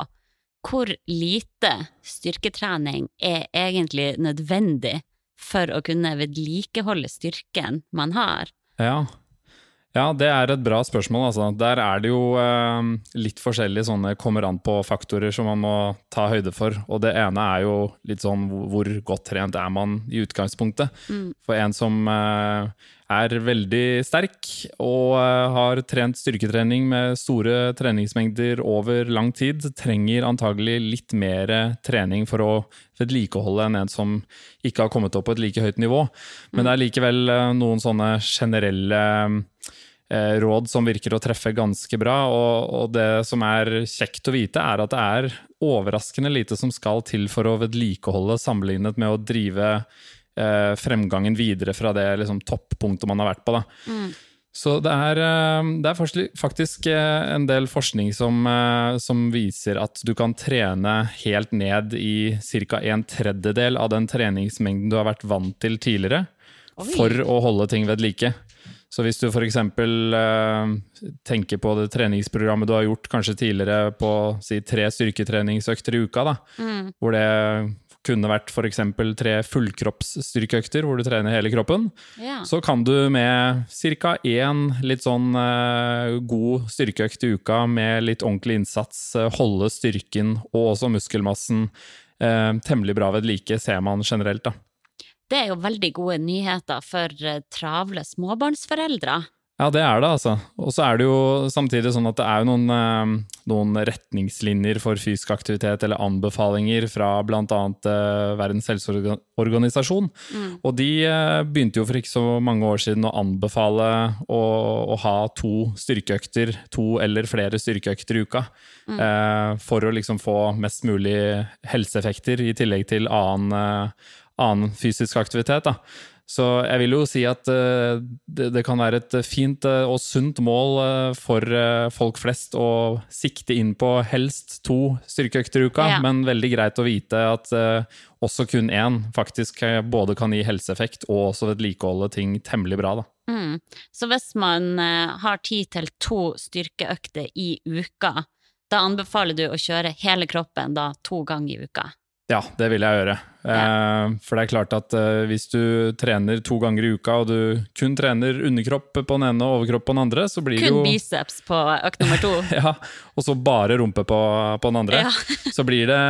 hvor lite styrketrening er egentlig nødvendig for å kunne vedlikeholde styrken man har? Ja. Ja, det er et bra spørsmål. Altså. Der er det jo eh, litt forskjellige sånne kommer an på-faktorer som man må ta høyde for. Og det ene er jo litt sånn hvor- godt trent er man i utgangspunktet. For en som eh, er veldig sterk og eh, har trent styrketrening med store treningsmengder over lang tid, trenger antagelig litt mer trening for å vedlikeholde enn en som ikke har kommet opp på et like høyt nivå. Men det er likevel eh, noen sånne generelle eh, råd som virker å treffe ganske bra. Og, og det som er kjekt å vite, er at det er overraskende lite som skal til for å vedlikeholde, sammenlignet med å drive eh, fremgangen videre fra det liksom, toppunktet man har vært på. Da. Så det er, eh, det er faktisk- eh, en del forskning som, eh, som viser at du kan trene helt ned i ca. en tredjedel av den treningsmengden du har vært vant til tidligere, for å holde ting ved like. Så hvis du f.eks. Uh, tenker på det treningsprogrammet du har gjort kanskje tidligere på si, tre styrketreningsøkter i uka, da, hvor det kunne vært f.eks. tre fullkroppsstyrkeøkter hvor du trener hele kroppen, Ja. så kan du med ca. én litt sånn uh, god styrkeøkt i uka med litt ordentlig innsats uh, holde styrken og også muskelmassen uh, temmelig bra ved like, ser man generelt. da. Det er jo veldig gode nyheter for travle småbarnsforeldre. Ja, det er det, altså. Og så er det jo samtidig sånn at det er jo noen, eh, noen retningslinjer for fysisk aktivitet eller anbefalinger fra bl.a. Eh, Verdens helseorganisasjon. Og de eh, begynte jo for ikke så mange år siden å anbefale å, å ha to styrkeøkter, to eller flere styrkeøkter i uka. Eh, for å liksom få mest mulig helseeffekter i tillegg til annen, annen fysisk aktivitet. da. Så jeg vil jo si at eh, det, det kan være et fint eh, og sunt mål eh, for folk flest å sikte inn på helst to styrkeøkter i uka, Ja. men veldig greit å vite at også kun én faktisk både kan gi helseeffekt og også vedlikeholde ting temmelig bra. da. Mm. Så hvis man har tid til to styrkeøkter i uka, da anbefaler du å kjøre hele kroppen da to ganger i uka. Ja, det vil jeg gjøre. Ja. for det er klart at eh, hvis du trener to ganger i uka, og du kun trener underkropp på den ene og overkropp på den andre, så blir det jo Kun biceps på økt nummer to. Ja, og så bare rumpe på, på den andre. Ja. så, blir det,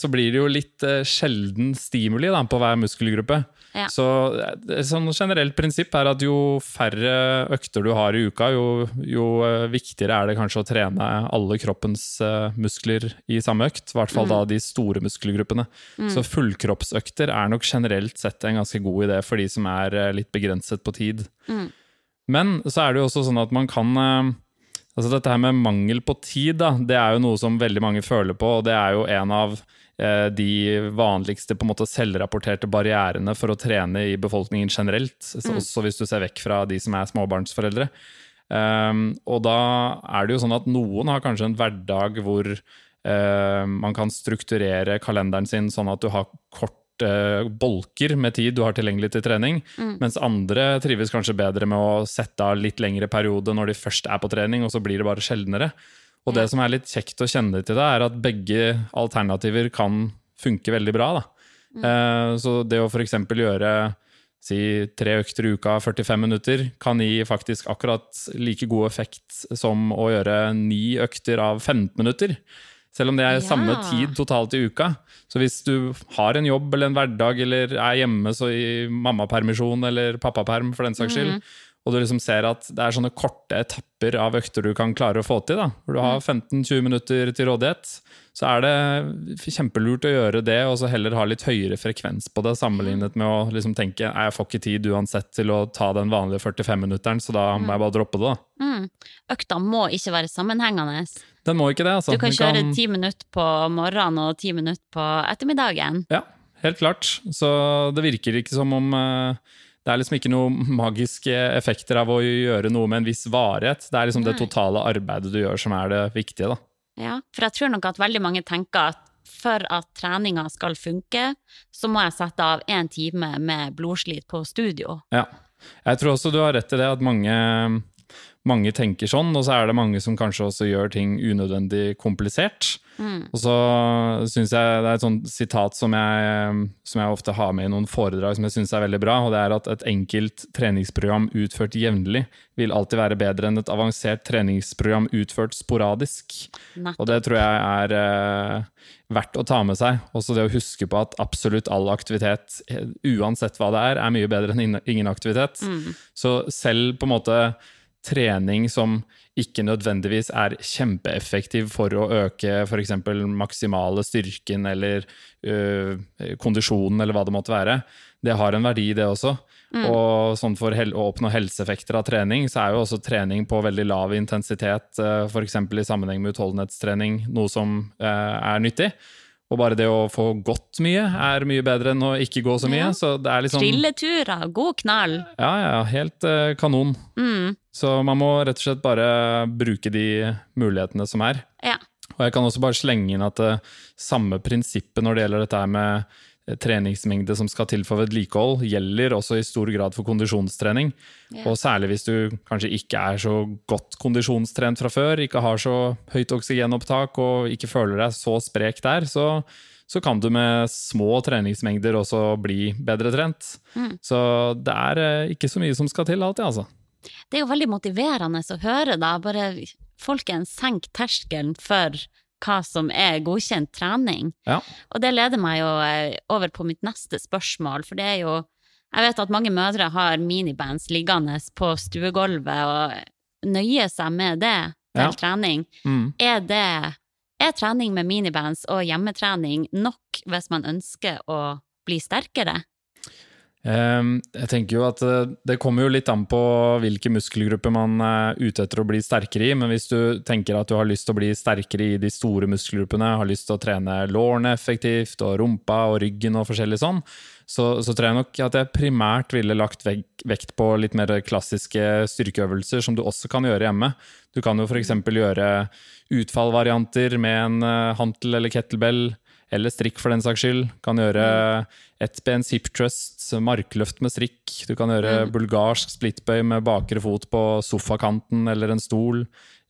så blir det jo litt eh, sjelden stimuli da, på hver muskelgruppe. Ja. Så et sånn generelt prinsipp er at jo færre økter du har i uka, jo, jo eh, viktigere er det kanskje å trene alle kroppens eh, muskler i samme økt. I hvert fall da de store muskelgruppene. Så fullkroppsøkter er nok generelt sett en ganske god idé for de som er eh, litt begrenset på tid. Men så er det jo også sånn at man kan eh, Altså Dette her med mangel på tid, da, det er jo noe som veldig mange føler på. og Det er jo en av eh, de vanligste på en måte selvrapporterte barrierene for å trene i befolkningen generelt. Så Også hvis du ser vekk fra de som er småbarnsforeldre. Um, og da er det jo sånn at noen har kanskje en hverdag hvor eh, man kan strukturere kalenderen sin sånn at du har kort eh, bolker med tid du har tilgjengelig til trening, mens andre trives kanskje bedre med å sette av litt lengre periode når de først er på trening, og så blir det bare sjeldnere. Og det som er litt kjekt å kjenne til det, er at begge alternativer kan funke veldig bra. Da. Eh, så det å f.eks. gjøre si tre økter i uka, 45 minutter, kan gi faktisk akkurat like god effekt som å gjøre ni økter av 15 minutter. Selv om det er Ja. samme tid totalt i uka. Så hvis du har en jobb eller en hverdag eller er hjemme så i mammapermisjon eller pappaperm for den saks skyld, og du liksom ser at det er sånne korte etapper av økter du kan klare å få til, da, hvor du har 15-20 minutter til rådighet, så er det kjempelurt å gjøre det, og så heller ha litt høyere frekvens på det, sammenlignet med å liksom tenke jeg får ikke tid uansett til å ta den vanlige 45-minutteren, så da må jeg bare droppe det. da. Mm. Økta må ikke være sammenhengende. Den må ikke det, altså. Du kan kjøre ti minutter på morgenen og ti minutter på ettermiddagen. Ja, helt klart. Så det virker ikke som om uh, det er liksom ikke noen magiske effekter av å gjøre noe med en viss varighet. Det er liksom det totale arbeidet du gjør som er det viktige. da. Ja, for jeg tror nok at veldig mange tenker at for at treninga skal funke, så må jeg sette av én time med blodslit på studio. Ja. Jeg tror også du har rett i det, at mange, mange tenker sånn, og så er det mange som kanskje også gjør ting unødvendig komplisert. Og så syns jeg det er et sånt sitat som jeg, som jeg ofte har med i noen foredrag som jeg syns er veldig bra, og det er at et enkelt treningsprogram utført jevnlig vil alltid være bedre enn et avansert treningsprogram utført sporadisk. Og det tror jeg er eh, verdt å ta med seg. Også det å huske på at absolutt all aktivitet, eh, uansett hva det er, er mye bedre enn ingen aktivitet. Så selv på en måte trening som ikke nødvendigvis er kjempeeffektiv for å øke f.eks. maksimale styrken eller ø, kondisjonen, eller hva det måtte være, det har en verdi, det også. Og sånn for å oppnå helseeffekter av trening, så er jo også trening på veldig lav intensitet, f.eks. i sammenheng med utholdenhetstrening, noe som eh, er nyttig. Og bare det å få gått mye er mye bedre enn å ikke gå så mye. Ja. Så det er liksom Trilleturer, god knall. Ja, ja, helt uh, kanon. Mm. Så man må rett og slett bare bruke de mulighetene som er. Ja. Og jeg kan også bare slenge inn at uh, samme prinsippet når det gjelder dette her med treningsmengde som skal til for vedlikehold, gjelder også i stor grad for kondisjonstrening. Yeah. Og særlig hvis du kanskje ikke er så godt kondisjonstrent fra før, ikke har så høyt oksygenopptak og ikke føler deg så sprek der, så, så kan du med små treningsmengder også bli bedre trent. Mm. Så det er eh, ikke så mye som skal til alltid, altså. Det er jo veldig motiverende å høre, da. Bare folkens, senk terskelen for hva som er godkjent trening. Ja. Og det leder meg jo eh, over på mitt neste spørsmål, for det er jo Jeg vet at mange mødre har minibands liggende på stuegulvet og nøyer seg med det til Ja. trening. Mm. Er det Er trening med minibands og hjemmetrening nok hvis man ønsker å bli sterkere? Ehm, Jeg tenker jo at eh, Det kommer jo litt an på hvilke muskelgrupper man er ute etter å bli sterkere i, men hvis du tenker at du har lyst til å bli sterkere i de store muskelgruppene, har lyst til å trene lårene effektivt, og rumpa og ryggen og forskjellig sånn, så, så tror jeg nok at jeg primært ville lagt vekt på litt mer klassiske styrkeøvelser som du også kan gjøre hjemme. Du kan jo f.eks. gjøre utfallvarianter med en eh, hantel eller kettlebell, eller strikk for den saks skyld. Kan gjøre ettbens hip trust, markløft med strikk. Du kan gjøre bulgarsk splitbøy med bakre fot på sofakanten eller en stol.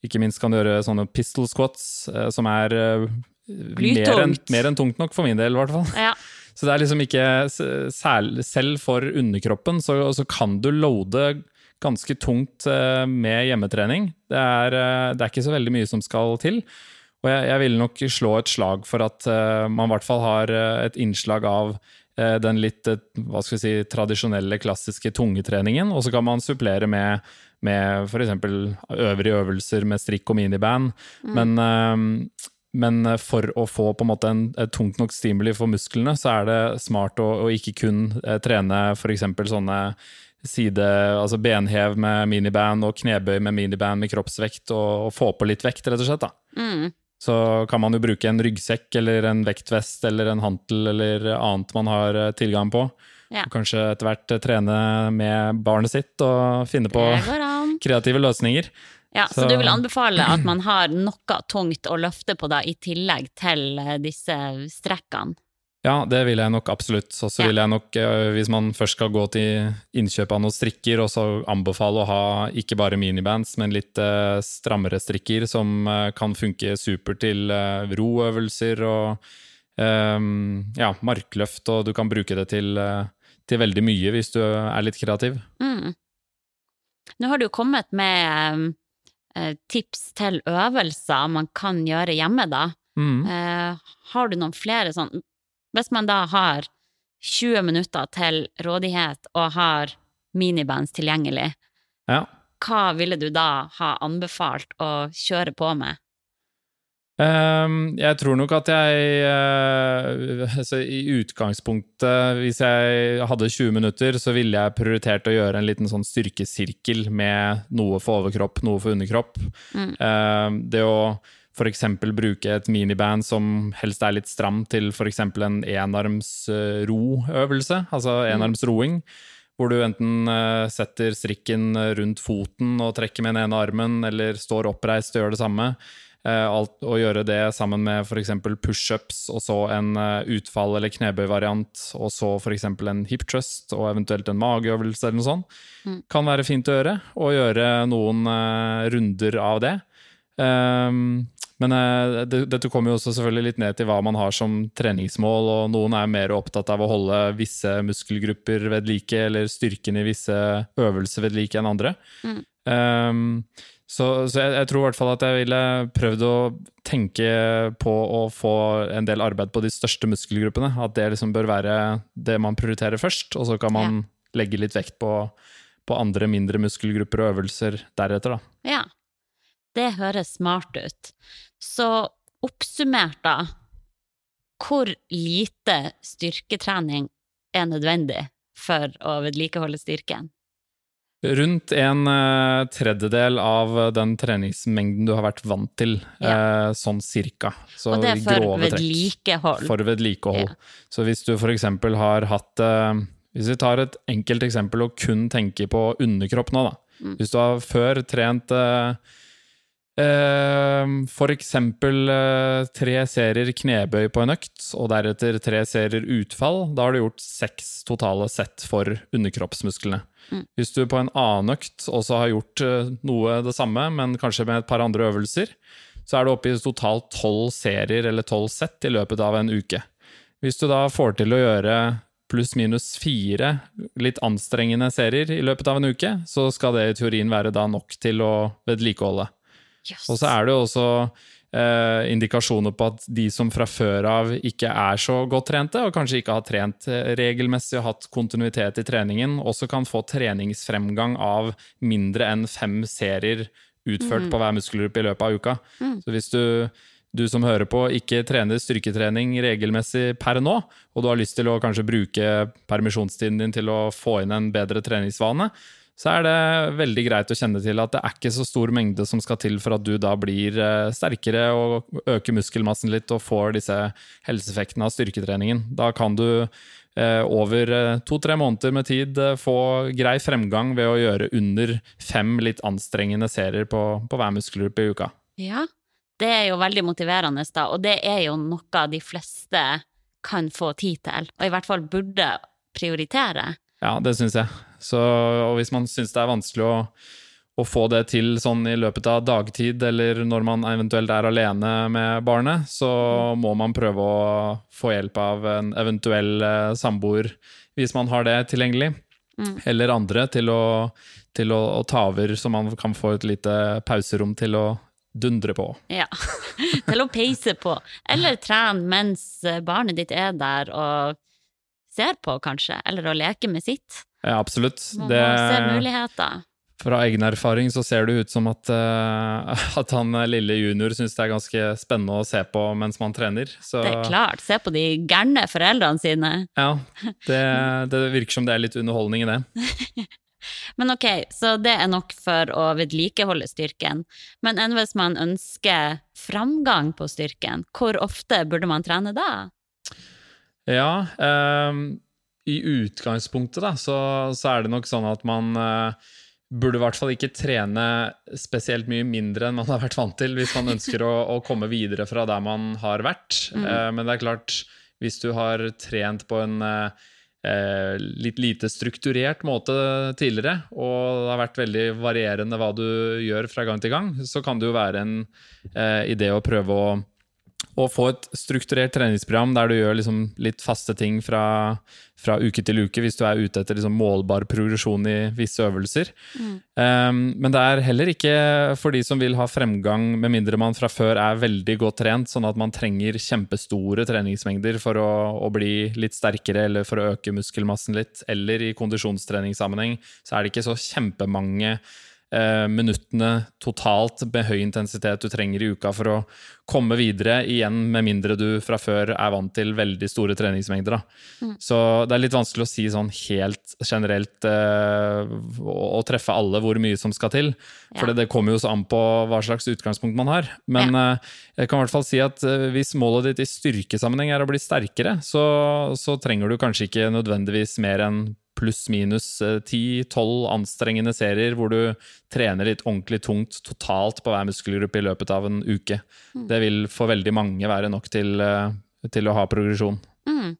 Ikke minst kan du gjøre sånne pistol squats, eh, som er eh, mer enn mer enn tungt nok, for min del i hvert fall. Ja. Så det er liksom ikke Selv for underkroppen så, så kan du loade ganske tungt eh, med hjemmetrening. Det er, det er ikke så veldig mye som skal til. Og jeg, jeg vil nok slå et slag for at uh, man i hvert fall har eh, et innslag av uh, den litt uh, hva skal vi si, tradisjonelle, klassiske tungetreningen, og så kan man supplere med, med f.eks. øvrige øvelser med strikk og miniband. Men eh, men for å få på en måte en, et tungt nok stimuli for musklene, så er det smart å, å ikke kun trene f.eks. sånne side, altså benhev med miniband og knebøy med miniband med kroppsvekt, og, og få på litt vekt, rett og slett. da. Mm. Så kan man jo bruke en ryggsekk eller en vektvest eller en hantel eller annet man har eh, tilgang på. Ja. Og kanskje etter hvert eh, trene med barnet sitt og finne på kreative løsninger. Ja, så, Så- du vil anbefale at man har noe tungt å løfte på da, i tillegg til eh, disse strekkene? Ja, det vil jeg nok absolutt. Og så vil jeg nok, eh, hvis man først skal gå til innkjøp av noen strikker, også anbefale å ha ikke bare minibands, men litt eh, strammere strikker som eh, kan funke super til roøvelser og eh, ja, markløft, og du kan bruke det til, til veldig mye hvis du er litt kreativ. Mm. Nå har du kommet med tips til øvelser man kan gjøre hjemme, da. Mm. Har du noen flere sånn Hvis man da har 20 minutter til rådighet og har minibands tilgjengelig, Ja. hva ville du da ha anbefalt å kjøre på med? Um, jeg tror nok at jeg uh, altså I utgangspunktet, hvis jeg hadde 20 minutter, så ville jeg prioritert å gjøre en liten sånn styrkesirkel med noe for overkropp, noe for underkropp. Mm. Um, det å f.eks. bruke et miniband som helst er litt stram, til f.eks. en enarms eh, roøvelse, altså enarms roing. Hvor du enten eh, setter strikken rundt foten og trekker med den ene armen, eller står oppreist og gjør det samme. Eh, alt, og gjøre det sammen med f.eks. pushups, og så en utfall- eller knebøyvariant, og så f.eks. en hip trust og eventuelt en mageøvelse eller noe sånt, kan være fint å gjøre. Og gjøre noen runder av det. Ehm, men eh, det, dette kommer jo også selvfølgelig litt ned til hva man har som treningsmål, og noen er mer opptatt av å holde visse muskelgrupper ved like, eller styrken i visse øvelser ved like enn andre. Ehm, så, så jeg, jeg tror i hvert fall at jeg ville prøvd å tenke på å få en del arbeid på de største muskelgruppene. At det liksom bør være det man prioriterer først, og så kan man legge litt vekt på, på andre mindre muskelgrupper og øvelser deretter, da. Ja, det høres smart ut. Så oppsummert, da. Hvor lite styrketrening er nødvendig for å vedlikeholde styrken? Rundt en eh, tredjedel av den treningsmengden du har vært vant til, Ja. sånn cirka. Så Og det er for vedlikehold. For vedlikehold. Ja. Så hvis du f.eks. har hatt eh, Hvis vi tar et enkelt eksempel og kun tenker på underkropp nå, da. Mm. Hvis du har før trent eh, eh, for eksempel eh, tre serier knebøy på en økt, og deretter tre serier utfall, da har du gjort seks totale sett for underkroppsmusklene. Mm. Hvis du på en annen økt også har gjort eh, noe det samme, men kanskje med et par andre øvelser, så er du oppe i totalt tolv serier eller tolv sett i løpet av en uke. Hvis du da får til å gjøre pluss-minus fire litt anstrengende serier i løpet av en uke, så skal det i teorien være da nok til å vedlikeholde. Jøss. Og så er det jo også eh, indikasjoner på at de som fra før av ikke er så godt trente, og kanskje ikke har trent eh, regelmessig og hatt kontinuitet i treningen, også kan få treningsfremgang av mindre enn fem serier utført på hver muskelgruppe i løpet av uka. Så hvis du, du som hører på, ikke trener styrketrening regelmessig per nå, og du har lyst til å kanskje bruke permisjonstiden din til å få inn en bedre treningsvane, så er det veldig greit å kjenne til at det er ikke så stor mengde som skal til for at du da blir eh, sterkere og øker muskelmassen litt og får disse helseeffektene av styrketreningen. Da kan du eh, over eh, to-tre måneder med tid få grei fremgang ved å gjøre under fem litt anstrengende serier på, på hver muskelgruppe i uka. Ja, det er jo veldig motiverende, da, og det er jo noe de fleste kan få tid til, og i hvert fall burde prioritere. Ja, det syns jeg. Så, og hvis man syns det er vanskelig å, å få det til sånn i løpet av dagtid, eller når man eventuelt er alene med barnet, så må man prøve å få hjelp av en eventuell eh, samboer, hvis man har det tilgjengelig. Mm. Eller andre til å, til å, å ta over, så man kan få et lite pauserom til å dundre på. Ja, til å peise på. Eller trene mens barnet ditt er der og ser på, kanskje. Eller å leke med sitt. Ja, absolutt. Man Det, se muligheter. fra egen erfaring så ser det ut som at, uh, at han lille junior syns det er ganske spennende å se på mens man trener. Så Det er klart. Se på de gærne foreldrene sine. ja, det, det virker som det er litt underholdning i det. Men ok, så det er nok for å vedlikeholde styrken. Men enn hvis man ønsker framgang på styrken, hvor ofte burde man trene da? Ja, ehm, i utgangspunktet da, så, så er det nok sånn at man uh, burde i hvert fall ikke trene spesielt mye mindre enn man har vært vant til, hvis man ønsker å, å komme videre fra der man har vært. Eh, men det er klart, hvis du har trent på en eh, litt lite strukturert måte tidligere, og det har vært veldig varierende hva du gjør fra gang til gang, så kan det jo være en idé å prøve å å få et strukturert treningsprogram der du gjør liksom litt faste ting fra, fra uke til uke, hvis du er ute etter liksom målbar progresjon i visse øvelser. Um, men det er heller ikke for de som vil ha fremgang, med mindre man fra før er veldig godt trent, sånn at man trenger kjempestore treningsmengder for å, å bli litt sterkere eller for å øke muskelmassen litt. Eller i kondisjonstreningssammenheng så er det ikke så kjempemange minuttene totalt med høy intensitet du trenger i uka for å komme videre, igjen med mindre du fra før er vant til veldig store treningsmengder. Da. Så det er litt vanskelig å si sånn helt generelt eh, og treffe alle hvor mye som skal til. For det kommer jo så an på hva slags utgangspunkt man har. Men eh, jeg kan i hvert fall si at eh, hvis målet ditt i styrkesammenheng er å bli sterkere, så, så trenger du kanskje ikke nødvendigvis mer enn pluss-minus ti-tolv anstrengende serier hvor du trener litt ordentlig tungt totalt på hver muskelgruppe i løpet av en uke. Det vil for veldig mange være nok til, eh, til å ha progresjon. Mm.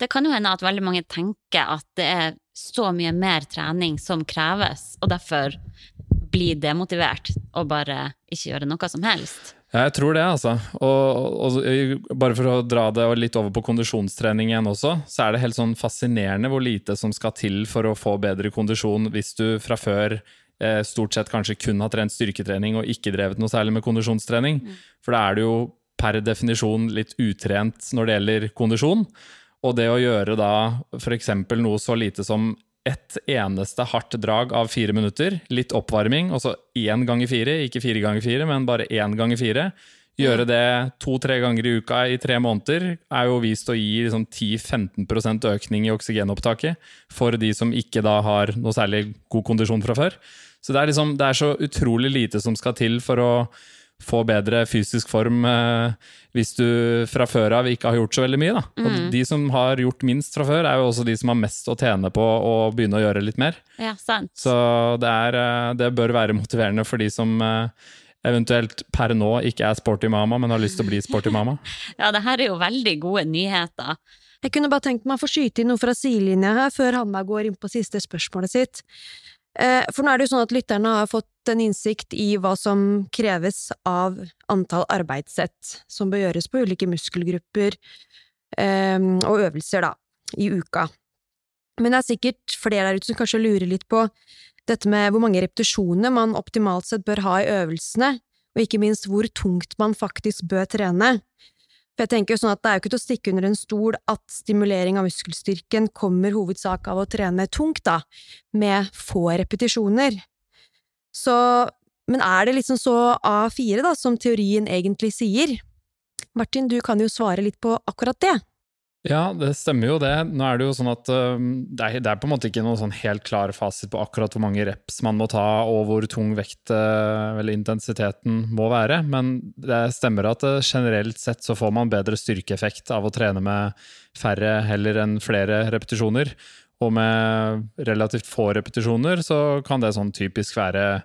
Det kan jo hende at veldig mange tenker at det er så mye mer trening som kreves, og derfor blir demotivert og bare ikke gjøre noe som helst. Jeg tror det, altså. Og, og bare for å dra det litt over på kondisjonstrening igjen også, så er det helt sånn fascinerende hvor lite som skal til for å få bedre kondisjon hvis du fra før eh, stort sett kanskje kun har trent styrketrening og ikke drevet noe særlig med kondisjonstrening. For da er du jo per definisjon litt utrent når det gjelder kondisjon. Og det å gjøre da f.eks. noe så lite som ett eneste hardt drag av fire minutter, litt oppvarming, og så én ganger fire, ikke fire ganger fire, men bare én ganger fire. Gjøre det to-tre ganger i uka i tre måneder er jo vist å gi liksom 10-15% økning i oksygenopptaket for de som ikke da har noe særlig god kondisjon fra før. Så det er, liksom, det er så utrolig lite som skal til for å få bedre fysisk form eh, hvis du fra før av ikke har gjort så veldig mye. Da. Og de som har gjort minst fra før, er jo også de som har mest å tjene på å begynne å gjøre litt mer. Ja, sant. Så det, er, eh, det bør være motiverende for de som eh, eventuelt per nå ikke er sporty mama, men har lyst til å bli sporty mama. Ja, det her er jo veldig gode nyheter. Jeg kunne bare tenkt meg å få skyte inn noe fra sidelinja her, før Hanna går inn på siste spørsmålet sitt. Eh, For nå er det jo sånn at lytterne har fått en innsikt i hva som kreves av antall arbeidssett som bør gjøres på ulike muskelgrupper eh, og øvelser, da, i uka. Men det er sikkert flere der ute som kanskje lurer litt på dette med hvor mange repetisjoner man optimalt sett bør ha i øvelsene, og ikke minst hvor tungt man faktisk bør trene. For jeg tenker jo sånn at Det er jo ikke til å stikke under en stol at stimulering av muskelstyrken kommer hovedsak av å trene tungt, da, med få repetisjoner. Så, men er det liksom så A4, da, som teorien egentlig sier? Martin, du kan jo svare litt på akkurat det. Ja, det stemmer jo det. Nå er det jo sånn at det, er, på en måte ikke noen sånn helt klar fasit på akkurat hvor mange reps man må ta, og hvor tung vekt uh, eller intensiteten må være, men det stemmer at uh, generelt sett så får man bedre styrkeeffekt av å trene med færre heller enn flere repetisjoner. Og med relativt få repetisjoner så kan det sånn typisk være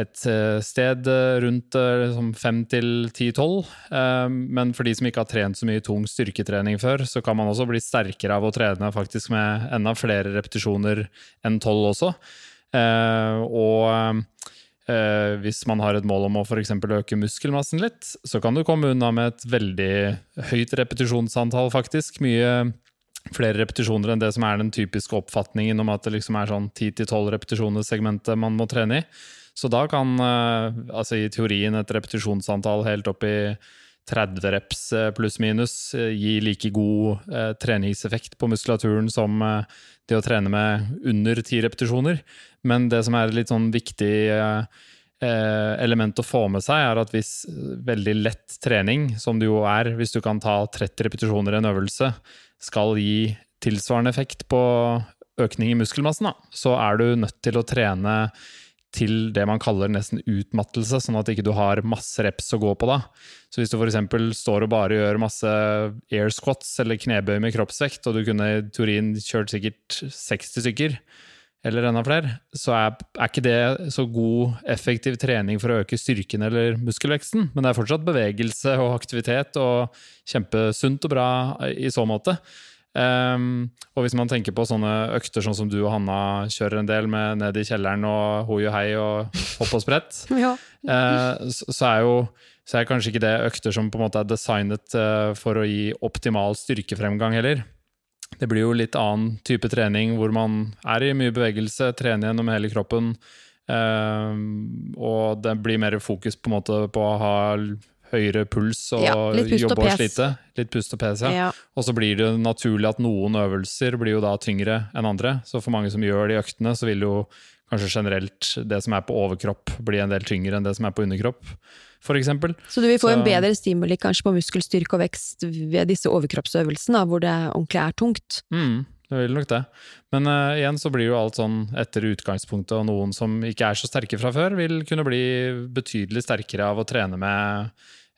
et eh, sted eh, rundt eh, liksom fem til ti-tolv. Men for de som ikke har trent så mye tung styrketrening før, så kan man også bli sterkere av å trene faktisk med enda flere repetisjoner enn tolv også. Og hvis man har et mål om å f.eks. øke muskelmassen litt, så kan du komme unna med et veldig høyt repetisjonsantall, faktisk. Mye flere repetisjoner enn det som er den typiske oppfatningen om at det liksom er sånn 10-12 repetisjoner segmentet man må trene i. Så da kan eh, altså i teorien et repetisjonsantall helt opp i 30 reps eh, pluss-minus eh, gi like god eh, treningseffekt på muskulaturen som eh, det å trene med under 10 repetisjoner. Men det som er et litt sånn viktig eh, element å få med seg, er at hvis veldig lett trening, som det jo er, hvis du kan ta 30 repetisjoner i en øvelse, skal gi tilsvarende effekt på økning i muskelmassen, da, så er du nødt til å trene til det man kaller nesten utmattelse, sånn at ikke du har masse reps å gå på da. Så hvis du f.eks. står og bare gjør masse air squats eller knebøy med kroppsvekt, og du kunne i teorien kjørt sikkert 60 stykker, eller enda flere, så er, er ikke det så god, effektiv trening for å øke styrken eller muskelveksten. Men det er fortsatt bevegelse og aktivitet, og kjempesunt og bra i så måte. Um, og hvis man tenker på sånne økter sånn som du og Hanna kjører en del, med ned i kjelleren og hoi og hei og hopp og sprett, Ja. uh, så, så er jo så er kanskje ikke det økter som på en måte er designet uh, for å gi optimal styrkefremgang heller. Det blir jo litt annen type trening hvor man er i mye bevegelse, trener gjennom hele kroppen. Uh, og det blir mer fokus på, en måte på å ha høyere puls og Ja, jobbe og og slite. Litt pust og pes, ja. Ja. Og så blir det naturlig at noen øvelser blir jo da tyngre enn andre. Så for mange som gjør de øktene, så vil jo kanskje generelt det som er på overkropp, bli en del tyngre enn det som er på underkropp, for eksempel. Så du vil få en bedre stimuli kanskje på muskelstyrke og vekst ved disse overkroppsøvelsene, da, hvor det ordentlig er tungt. Mm, det vil nok det. Men uh, igjen så blir jo alt sånn etter utgangspunktet, og noen som ikke er så sterke fra før, vil kunne bli betydelig sterkere av å trene med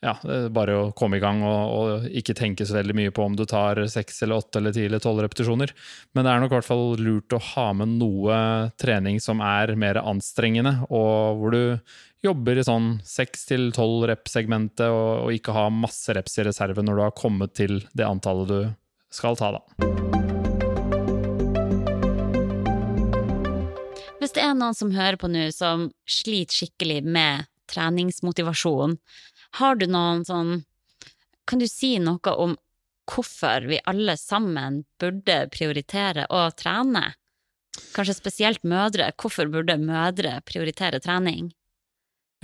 ja, bare å komme i gang og, og ikke tenke så veldig mye på om du tar seks eller åtte eller ti eller tolv repetisjoner. Men det er nok i hvert fall lurt å ha med noe trening som er mer anstrengende, og hvor du jobber i sånn seks til tolv rep-segmentet, og, og ikke ha masse reps i reserve når du har kommet til det antallet du skal ta, da. Hvis det er noen som hører på nå som sliter skikkelig med treningsmotivasjon, har du noen sånn Kan du si noe om hvorfor vi alle sammen burde prioritere å trene? Kanskje spesielt mødre. Hvorfor burde mødre prioritere trening?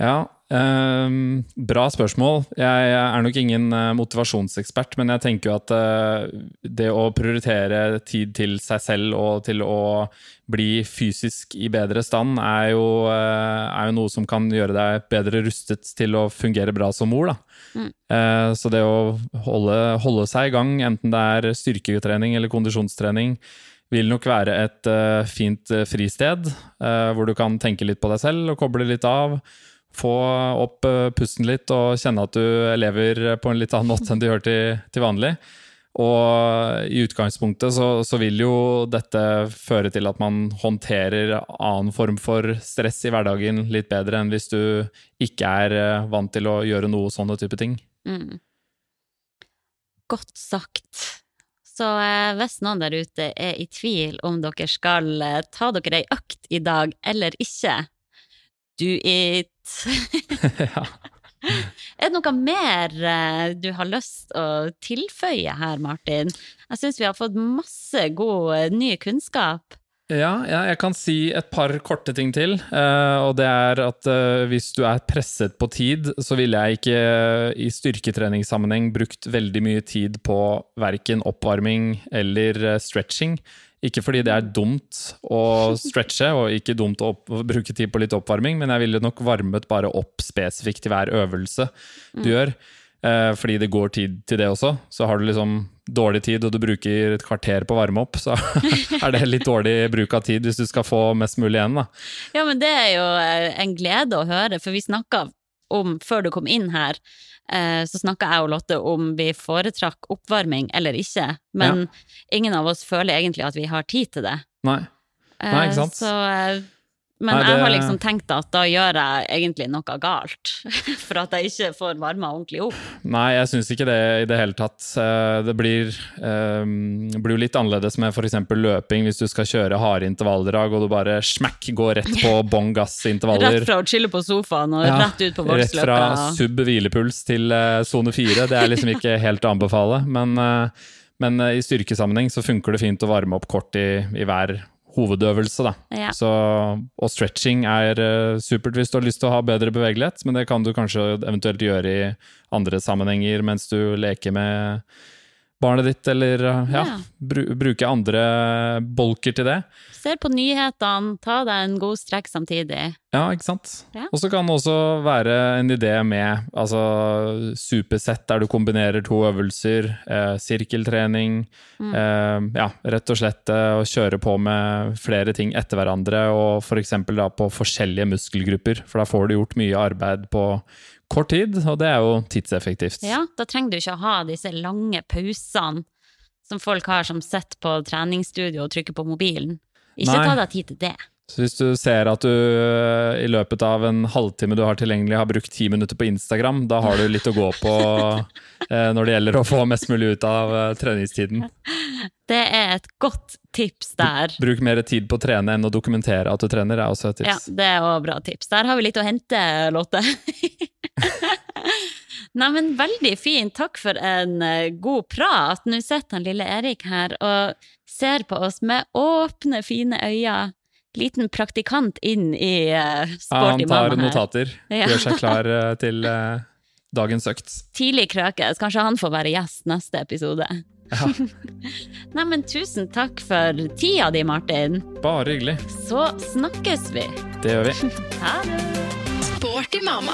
Ja, Um, bra spørsmål. Jeg, jeg er nok ingen eh, motivasjonsekspert, men jeg tenker jo at uh, det å prioritere tid til seg selv og til å bli fysisk i bedre stand, er jo, uh, er jo noe som kan gjøre deg bedre rustet til å fungere bra som mor. Mm. Så det å holde, holde seg i gang, enten det er styrketrening eller kondisjonstrening, vil nok være et fint fristed, hvor du kan tenke litt på deg selv og koble litt av. Få opp eh, pusten litt og kjenne at du lever på en litt annen måte enn du gjør til, til vanlig. Og i utgangspunktet så, så vil jo dette føre til at man håndterer annen form for stress i hverdagen litt bedre enn hvis du ikke er eh, vant til å gjøre noe sånne type ting. Mm. Godt sagt. Så eh, hvis noen der ute er i tvil om dere skal ta dere ei økt i dag eller ikke, do it! ja. Er det noe mer eh, du har lyst å tilføye her, Martin? Jeg syns vi har fått masse god eh, ny kunnskap. Ja, ja, jeg kan si et par korte ting til. Uh, og det er at uh, hvis du er presset på tid, så ville jeg ikke uh, i styrketreningssammenheng brukt veldig mye tid på verken oppvarming eller stretching. Ikke fordi det er dumt å stretche og ikke dumt å, opp, å bruke tid på litt oppvarming, men jeg ville nok varmet bare opp spesifikt til hver øvelse du gjør. Eh, fordi det går tid til det også. Så har du liksom dårlig tid og du bruker et kvarter på å varme opp, så er det litt dårlig bruk av tid hvis du skal få mest mulig igjen. da. Ja, men det er jo eh, en glede å høre, for vi snakka om, før du kom inn her, eh, så snakka jeg og Lotte om vi foretrakk oppvarming eller ikke, men ingen av oss føler egentlig at vi har tid til det. Nei. Nei, ikke sant? Eh, Så, eh, men Nei, jeg har liksom tenkt at da gjør jeg egentlig noe galt, for at jeg ikke får varma ordentlig opp. Nei, jeg syns ikke det i det hele tatt. Eh, Det blir, um, blir jo litt annerledes med f.eks. løping, hvis du skal kjøre harde intervalldrag og du bare smekk går rett på bånn gass-intervaller. Rett fra å chille på sofaen og Ja, rett ut på Rett fra voksløpet. sub hvilepuls til sone uh, fire. Det er liksom ikke helt å anbefale. Men, uh, men uh, i styrkesammenheng så funker det fint å varme opp kort i, i hver hovedøvelse. Da. Ja. Så, og stretching er uh, supert hvis du har lyst til å ha bedre bevegelighet, men det kan du kanskje eventuelt gjøre i andre sammenhenger mens du leker med barnet ditt, eller ja, bru, bruke andre bolker til det. Ser på nyhetene, ta deg en god strekk samtidig. Ja, ikke sant? Ja. Og så kan det også være en idé med altså, supersett der du kombinerer to øvelser, eh, sirkeltrening, Mm. eh, ja, rett og slett eh, å kjøre på med flere ting etter hverandre, og for eksempel da på forskjellige muskelgrupper, for da får du gjort mye arbeid på kort tid, og det er jo tidseffektivt. Ja, da trenger du ikke å ha disse lange pausene som folk har som sitter på treningsstudio og trykker på mobilen. Ikke Nei. ta deg tid til det. Så hvis du ser at du eh, i løpet av en halvtime du har tilgjengelig, har brukt ti minutter på Instagram, da har du litt å gå på eh, når det gjelder å få mest mulig ut av eh, treningstiden. Det er et godt tips der. Bruk mer tid på å trene enn å dokumentere at du trener, er også et tips. Ja, det er også bra tips. Der har vi litt å hente, Lotte. Neimen, veldig fint. Takk for en god prat. Nå sitter han lille Erik her og ser på oss med åpne, fine øyne. Liten praktikant inn i uh, Mamma. han sporty tar notater, Ja. gjør seg klar uh, til uh, dagens økt. Tidlig krøkes. Kanskje han får være gjest neste episode. Ja, Nei, men tusen takk for tida di, Martin. bare hyggelig. Så snakkes vi. Det gjør vi. Ha det. Sporty mamma.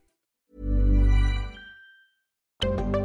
Thank you.